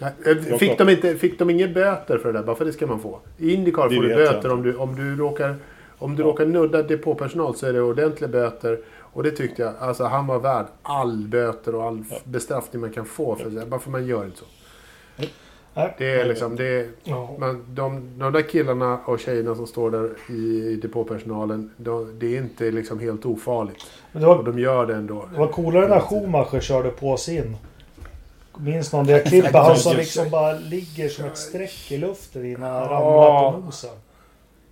Eh, Fick de, inte, fick de inga böter för det där? Bara för det ska man få. I Indycar får du jag böter om du, om du råkar... Om du Ja. råkar nudda depåpersonal så är det ordentliga böter. Och det tyckte jag. Alltså han var värd all böter och all Ja. bestraffning man kan få. För det. Bara för man gör inte så. Det är liksom... Det är, Ja. men de, de där killarna och tjejerna som står där i depåpersonalen. De, det är inte liksom helt ofarligt. Men det Och var, de gör det ändå. det var coolare när Schumacher körde på sin. Minns någon det klippet? Han som liksom bara ligger som ett streck i luften innan han ramlar på nosen.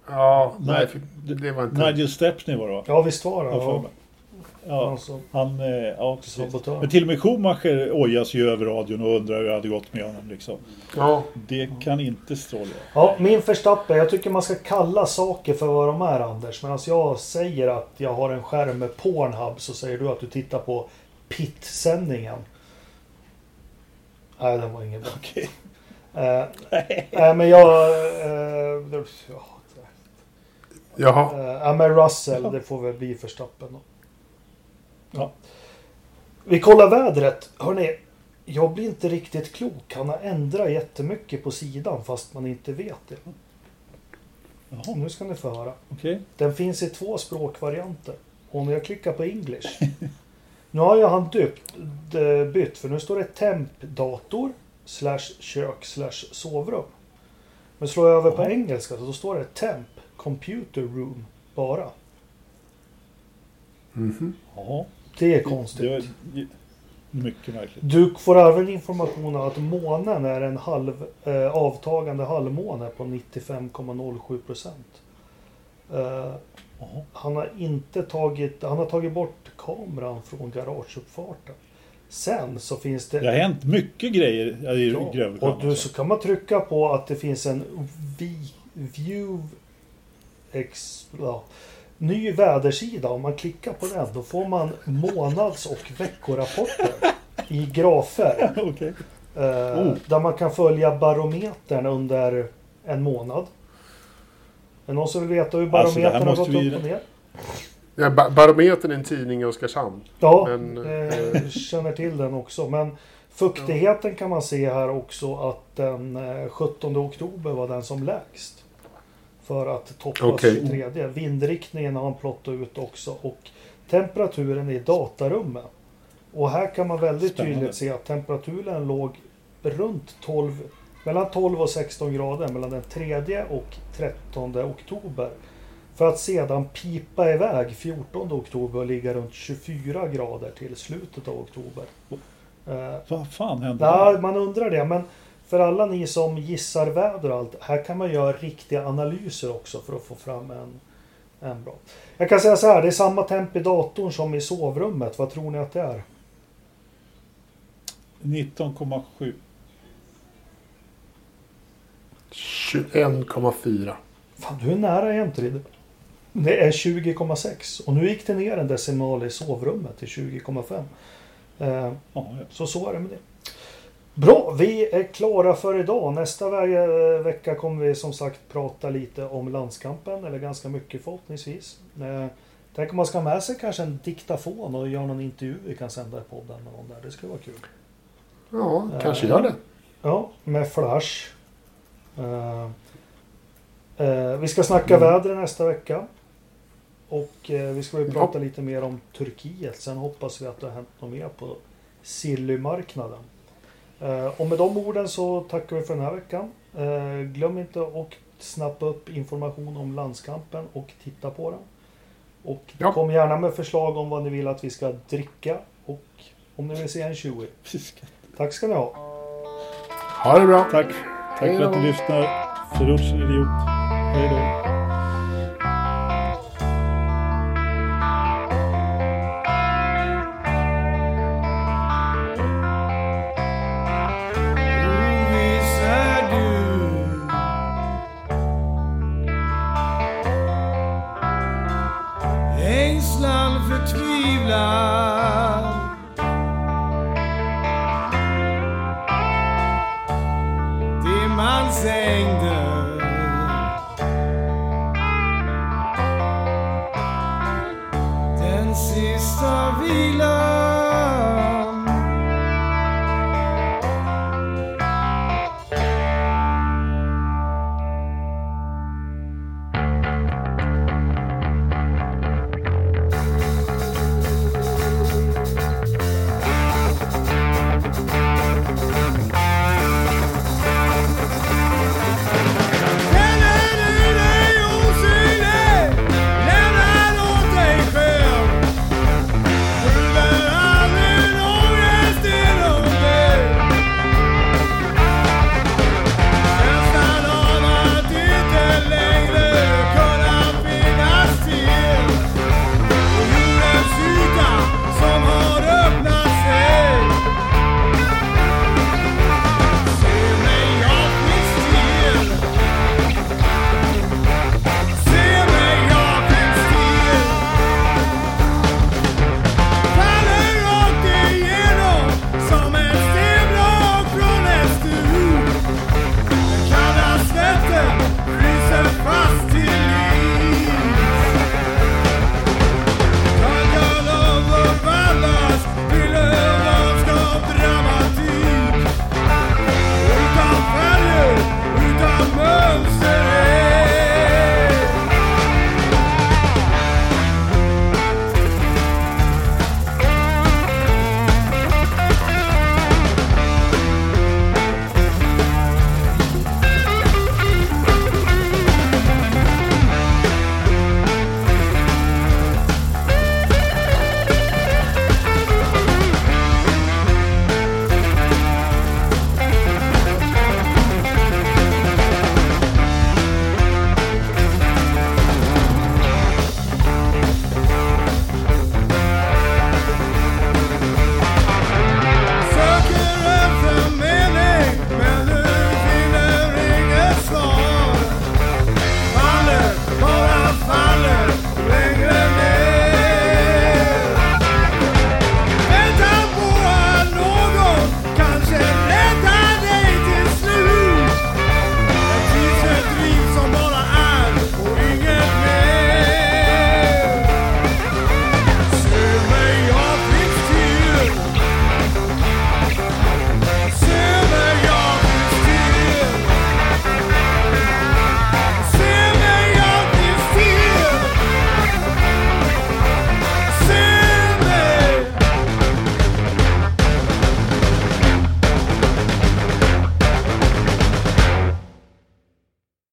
Ja, nej, det var inte... Nigel Stepney var det va? Ja visst var det? Ja. Alltså, han, eh, ja. Men till och med Schumacher ojas ju över radion och undrar hur det hade gått med honom. Liksom. Ja, Det kan inte Stroll göra. Ja, min förstappen. Jag tycker man ska kalla saker för vad de är Anders. Men alltså jag säger att jag har en skärm med Pornhub så säger du att du tittar på Pit-sändningen. Nej, den var ingen bra. Okej. Eh, Nej, men jag... eh, det- ja, jaha. Eh, Ja men Russell, det får väl bli förstappen då. Ja. Vi kollar vädret. Hörrni, jag blir inte riktigt klok. Han har ändrat jättemycket på sidan fast man inte vet det. Jaha, Nu ska ni få höra. okej. Den finns i två språkvarianter. Om jag klickar på English. Nu har jag han döpt, bytt för nu står det temp dator slash kök slash sovrum. Men slår jag över på Jaha. engelska så då står det temp computer room bara. Mhm. Jaha. Det är Det konstigt. var ju- mycket märkligt. Du får även information om att månen är en halv, eh, avtagande halvmåne på 95,07 procent. Eh, han har inte tagit, han har tagit bort kameran från garageuppfarten. Sen så finns det... Det har hänt mycket grejer i Ja, och du, så kan man trycka på att det finns en vi, view ex, ja, ny vädersida. Om man klickar på den då får man månads och veckorapporter i grafer. Okej. Eh, Oh. Där man kan följa barometern under en månad. Är någon som vill veta hur Alltså, barometern har måste gått vi- upp och ner? Ja, ba- Barometern är en tidning i Oskarshamn. Ja, Men, eh, känner till den också. Men fuktigheten kan man se här också att den eh, 17 oktober var den som lägst. För att toppas Okej. 23. Vindriktningen har han plottat ut också. Och temperaturen i datarummet. Och här kan man väldigt Spännande. tydligt se att temperaturen låg runt 12, mellan 12 och 16 grader mellan den 3 och 13 oktober. För att sedan pipa iväg 14 oktober och ligga runt 24 grader till slutet av oktober. Vad fan hände? nej, man undrar det, men för alla ni som gissar väder och allt, här kan man göra riktiga analyser också för att få fram en, en bra. Jag kan säga så här, det är samma temp i datorn som i sovrummet. Vad tror ni att det är? 19,7. 21,4. Fan, du är nära jämte. Det är 20,6 och nu gick det ner en decimal i sovrummet till 20,5. Eh, Ja, ja. Så så är det med det. Bra, vi är klara för idag. Nästa ve- vecka kommer vi som sagt prata lite om landskampen, eller ganska mycket förhoppningsvis. Eh, Tänk om man ska ha med sig kanske en diktafon och göra någon intervju vi kan sända i podden med någon där. Det skulle vara kul. Ja, kanske Eh, gör det. Ja, med Flash. Eh, vi ska snacka Mm. väder nästa vecka. Och vi ska väl prata lite mer om Turkiet. Sen hoppas vi att det har hänt något mer på sillymarknaden. Eh, och med de orden så tackar vi för den här veckan. Eh, glöm inte att snappa upp information om landskampen och titta på den. Och Ja. kom gärna med förslag om vad ni vill att vi ska dricka och om ni vill se en Chewie. Tack ska ni ha. Ha det bra. Tack. Tack Hej för att du lyssnar. Ferush idiot. Hej då.